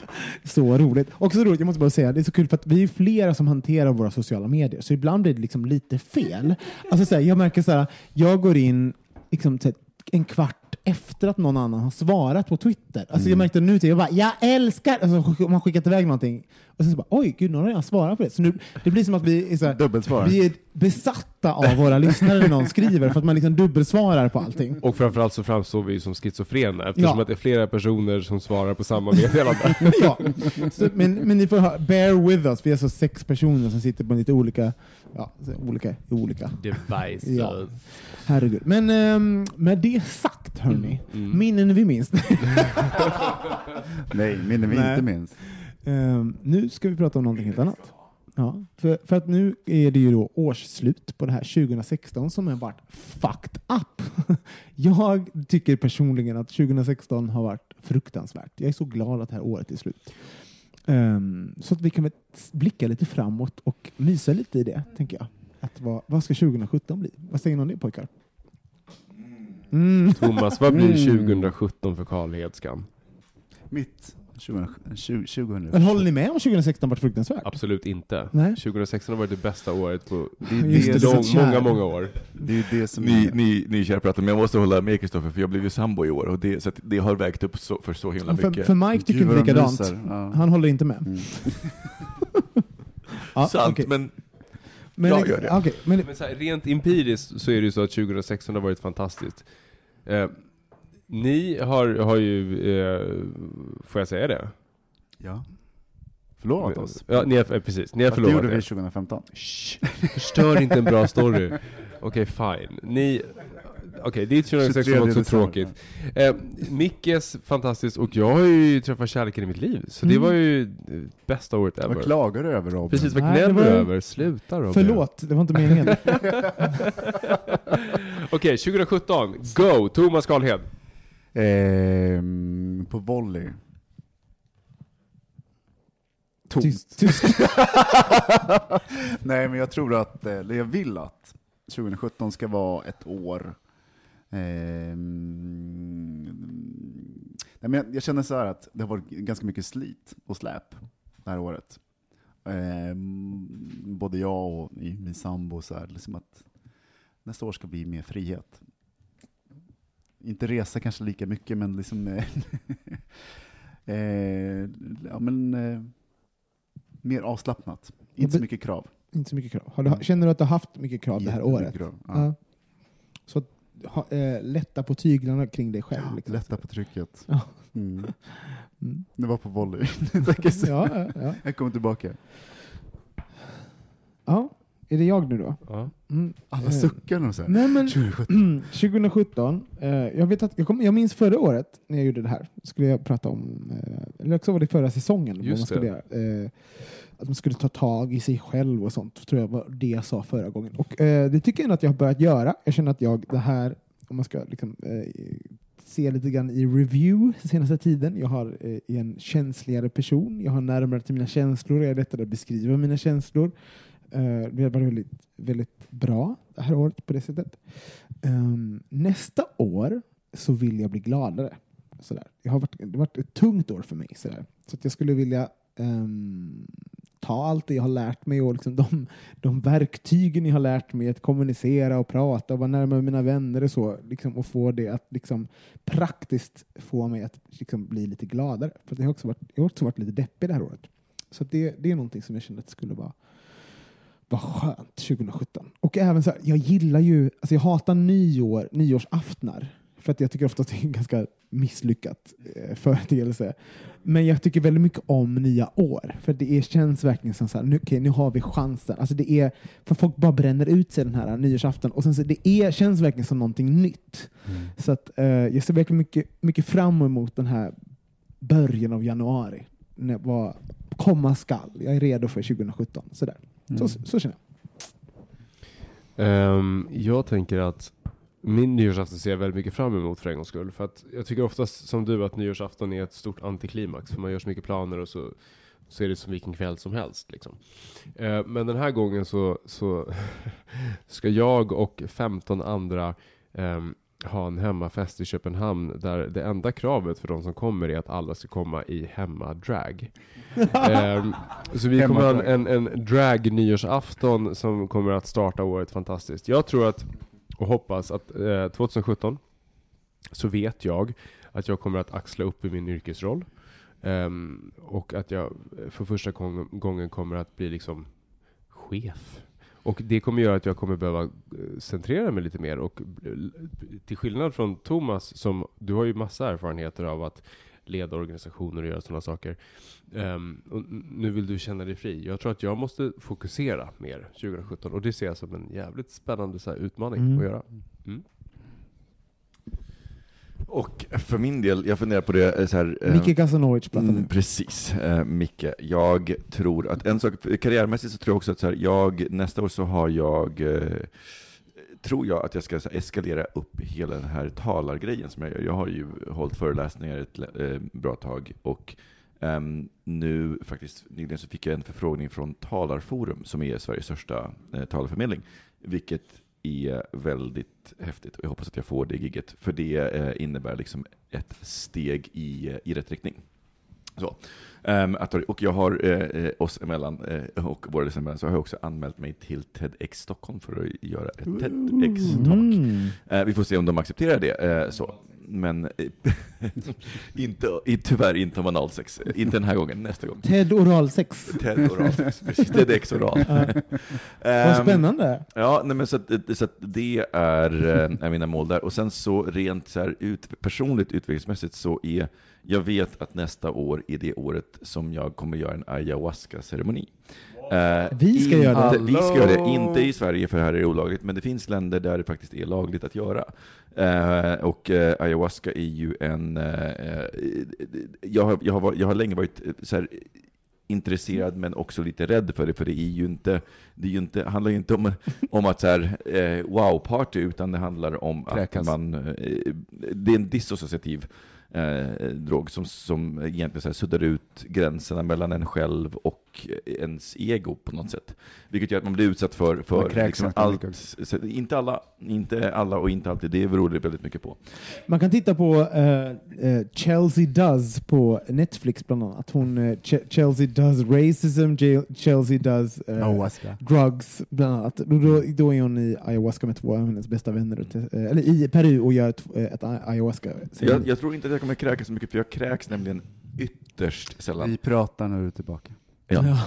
Så roligt. Också så roligt, jag måste bara säga, det är så kul för att vi är flera som hanterar våra sociala medier, så ibland blir det liksom lite fel. Alltså så här, jag märker så här, jag går in liksom, en kvart efter att någon annan har svarat på Twitter. Alltså Mm. jag märkte nu jag bara, jag älskar, alltså man skickat iväg någonting och sen så bara, oj gud, nu har jag svarat på det. Så nu, det blir som att vi är, så här, vi är besatta av våra lyssnare när någon skriver, för att man liksom dubbelsvarar på allting. Och framförallt så framstår vi som schizofrena eftersom Ja. att det är flera personer som svarar på samma meddelande. [LAUGHS] ja. så, men, men ni får ha, bear with us, vi är alltså sex personer som sitter på lite olika, ja, olika, olika. Device. Ja. Herregud. Men ehm, med det sagt, hörni, Mm. minnen vi minns. [LAUGHS] Nej, minnen vi Nej. inte minns. Ehm, nu ska vi prata om någonting helt annat. Ja, för, för att nu är det ju då årsslut på det här 2016 som har varit fucked up. [LAUGHS] Jag tycker personligen att 2016 har varit fruktansvärt. Jag är så glad att det här året är slut. Ehm, så att vi kan väl blicka lite framåt och mysa lite i det, tänker jag. Att vad, vad ska 2017 bli? Vad säger ni om det pojkar? Mm. Thomas, vad blir Mm. 2017 för Karl Hedskam? Mitt 20, 20, 2000. Men håller ni med om 2016 varit fruktansvärt? Absolut inte. Nej. 2016 har varit det bästa året på Det är det, det, lång, många, många år. det är det som Ni, är... ni, ni kära pratar, men jag måste hålla med Kristoffer, för jag blev ju sambo i år, och det, så att det har vägt upp så, för så himla För, mycket. för Mike tycker inte likadant. Ja. Han håller inte med. Mm. [LAUGHS] Ja, Sant, okej. men Men, jag gör det. okej, men, Men så här, rent empiriskt så är det ju så att 2016 har varit fantastiskt. Eh, ni har, har ju, eh, får jag säga det? Ja. Förlåt oss. Ja, ni har, eh, precis. Ni har Fast det förlovat gjorde er. vi 2015. Shh, förstör inte en bra story. Okej, fine. Ni... Okej, ditt 2016 var också 23 tråkigt. Eh, Mickes fantastiskt, och jag har ju träffat kärleken i mitt liv. Så det Mm. var ju eh, bästa året ever. Vad klagar du över Robin? Precis, vad det gnäller du över? Sluta Robin. förlåt, det var inte meningen. Okej, 2017. Go! Thomas Karlhed. Ehm, på volley. Tomt. Tyst. tyst. [LAUGHS] Nej, men jag tror att, eh, eller jag vill att 2017 ska vara ett år nej, men jag, jag känner så här att det har varit ganska mycket slit och släp det här året. Ehm, både jag och i min sambo, så här, liksom att nästa år ska bli mer frihet. Inte resa kanske lika mycket, men liksom eh, [LAUGHS] eh, ja, men, eh, mer avslappnat. Inte så mycket krav. inte så mycket krav. Du, känner du att du har haft mycket krav det här året? krav, Ja. Ja. Så ha, eh, lätta på tyglarna kring dig själv. Liksom. Lätta på trycket. Ja. Mm. [LAUGHS] Mm. Det var på volley. [LAUGHS] Ja, ja. Jag kommer tillbaka. ja, är det jag nu då? Ja. Mm. Alla Eh, suckar nu så här. Nej, men 2017. 2017, eh, jag, vet att, jag, kom, jag minns förra året när jag gjorde det här, skulle jag prata om, eh, eller också var det förra säsongen, Just man skulle. Eh, att man skulle ta tag i sig själv och sånt, tror jag var det jag sa förra gången. Och eh, det tycker jag att jag har börjat göra. Jag känner att jag, det här, om man ska liksom, eh, se lite grann i review senaste tiden, jag har eh, är en känsligare person, jag har närmare till mina känslor, jag är lättare att beskriva mina känslor. Uh, det har varit väldigt, väldigt bra det här året på det sättet. Um, nästa år så vill jag bli gladare. Sådär. Jag har varit, det har varit ett tungt år för mig. Sådär. Så att jag skulle vilja um, ta allt det jag har lärt mig och liksom [LAUGHS] de, de verktygen jag har lärt mig att kommunicera och prata och vara närmare mina vänner och så liksom, och få det att liksom, praktiskt få mig att liksom, bli lite gladare. För jag har också varit, jag har också varit lite deppig det här året. Så att det, det är någonting som jag känner att skulle vara vad skönt 2017. Och även så här, jag gillar ju, alltså jag hatar nyår, nyårsaftnar. För att jag tycker ofta att det är en ganska misslyckat eh, företeelse. Men jag tycker väldigt mycket om nya år. För det är, känns verkligen som så här, nu, okej, nu har vi chansen. Alltså det är, för folk bara bränner ut sig den här nyårsafton. Och sen så det är, känns verkligen som någonting nytt. Så att, eh, jag ser verkligen mycket, mycket fram emot den här början av januari. När, vad komma skall. Jag är redo för 2017. Sådär. Så, så känner jag. Ehm, jag tänker att min nyårsafton ser jag väldigt mycket fram emot för en gångs skull. För att jag tycker oftast som du att nyårsafton är ett stort antiklimax. För man gör så mycket planer och så, så är det som vilken kväll som helst. Liksom. Eh, men den här gången så, så [LAUGHS] ska jag och 15 andra ehm, ha en hemmafest i Köpenhamn där det enda kravet för de som kommer är att alla ska komma i hemmadrag. [LAUGHS] Ehm, så vi kommer ha en, en, en drag nyårsafton som kommer att starta året fantastiskt. Jag tror att, och hoppas att eh, 2017 så vet jag att jag kommer att axla upp i min yrkesroll. Ehm, och att jag för första gången kommer att bli liksom chef. Och det kommer göra att jag kommer behöva eh, centrera mig lite mer. Och eh, till skillnad från Thomas, som du har ju massa erfarenheter av att leda organisationer och göra sådana saker. Ehm, och nu vill du känna dig fri. Jag tror att jag måste fokusera mer 2017 och det ser jag som en jävligt spännande så här, utmaning Mm. att göra. Mm. Och för min del, jag funderar på det eh, så här... eh, Micke Kasanovic pratar Mm, precis, eh, Micke. Jag tror att en sak, karriärmässigt så tror jag också att så här, jag, nästa år så har jag, eh, tror jag att jag ska eskalera upp hela den här talargrejen som jag gör. Jag har ju hållit föreläsningar ett eh, bra tag och ehm, nu faktiskt nyligen så fick jag en förfrågning från Talarforum som är Sveriges största eh, talarförmedling, vilket är väldigt häftigt och jag hoppas att jag får det gigget, för det eh, innebär liksom ett steg i, eh, i rätt riktning. Så. Ehm, att, och jag har eh, oss emellan och våra lyssnare emellan så har jag också anmält mig till TEDx Stockholm för att göra ett TEDx-talk. Mm. Vi får se om de accepterar det. Så. Men eh, [LAUGHS] inte, tyvärr inte om analsex. Eh, Inte den här gången, nästa gång. Ted oralsex. TED oralsex, precis. TEDx oral. [LAUGHS] Ja. Vad Ehm, spännande. Ja, nej, men så, att, så att det är, eh, är mina mål där. Och sen så rent så här ut, personligt utvecklingsmässigt så är, jag vet att nästa år är det året som jag kommer göra en ayahuasca-ceremoni. Eh, Vi ska göra det. Vi ska göra det, inte i Sverige för här är det olagligt, men det finns länder där det faktiskt är lagligt att göra. Eh, och eh, ayahuasca är ju en, eh, eh, jag, har, jag, har, jag har länge varit eh, så här, intresserad men också lite rädd för det, för det är ju inte, det är ju inte, handlar ju inte om, [LAUGHS] om att så här, eh, wow-party, utan det handlar om Kräkas. att man, eh, det är en dissociativ eh, drog som, som egentligen så här suddar ut gränserna mellan en själv och ens ego på något sätt. Vilket gör att man blir utsatt för, för liksom allt, inte, alla, inte alla och inte alltid, det beror det väldigt mycket på. Man kan titta på eh, Chelsea Does på Netflix bland annat. Hon, eh, Ch- Chelsea Does Racism, J- Chelsea Does eh, Ayahuasca. Drugs bland annat. Då, då, då är hon i ayahuasca med två av hennes bästa vänner, eh, eller i Peru och gör ett, ett ayahuasca. Jag, jag tror inte att jag kommer kräkas så mycket, för jag kräks nämligen ytterst sällan. Vi pratar när du är tillbaka. Ja.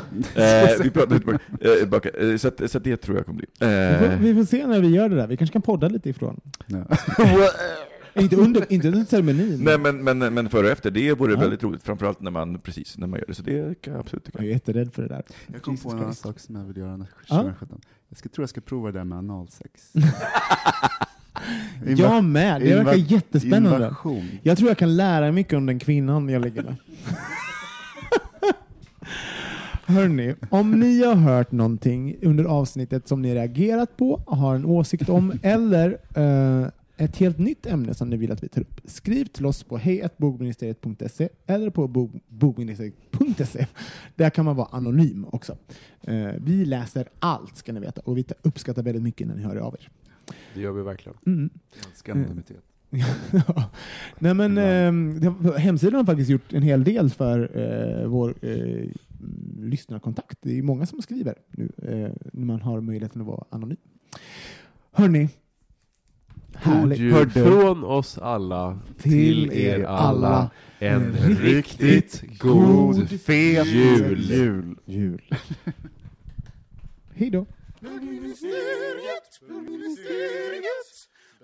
Eh, vi pratar lite tillbaka. Eh, tillbaka. Eh, så, att, så att det tror jag kommer bli. Vi, får, Eh, vi får se när vi gör det där. Vi kanske kan podda lite ifrån. [LAUGHS] Inte under, inte under ceremonin. Nej, men, men, men före och efter, det vore Ja. väldigt roligt, framförallt när man, precis, när man gör det. Så det kan jag absolut tycka. Jag är jätterädd för det där. Jag kom Jesus på en annan sak som jag vill göra när- Ja. 2017. Jag ska, tror jag ska prova det där med analsex. [LAUGHS] [LAUGHS] Jag med. Det verkar Inva- jättespännande. Invasion. Jag tror jag kan lära mycket om den kvinnan jag ligger med. Hörni, om ni har hört någonting under avsnittet som ni reagerat på, har en åsikt om [LAUGHS] eller eh, ett helt nytt ämne som ni vill att vi tar upp, skriv till oss på hejatbogministeriet.se eller på bog- bogministeriet.se. Där kan man vara anonym också. Eh, vi läser allt ska ni veta och vi uppskattar väldigt mycket när ni hör av er. Det gör vi verkligen. Mm. Älskar anonymitet. [LAUGHS] Nej, men, eh, hemsidan har faktiskt gjort en hel del för eh, vår eh, lyssnarkontakt. Det är många som skriver nu eh, när man har möjligheten att vara anonym. Hörni, härligt. jul från oss alla till er alla. En riktigt god fet jul. jul. jul. Hej då.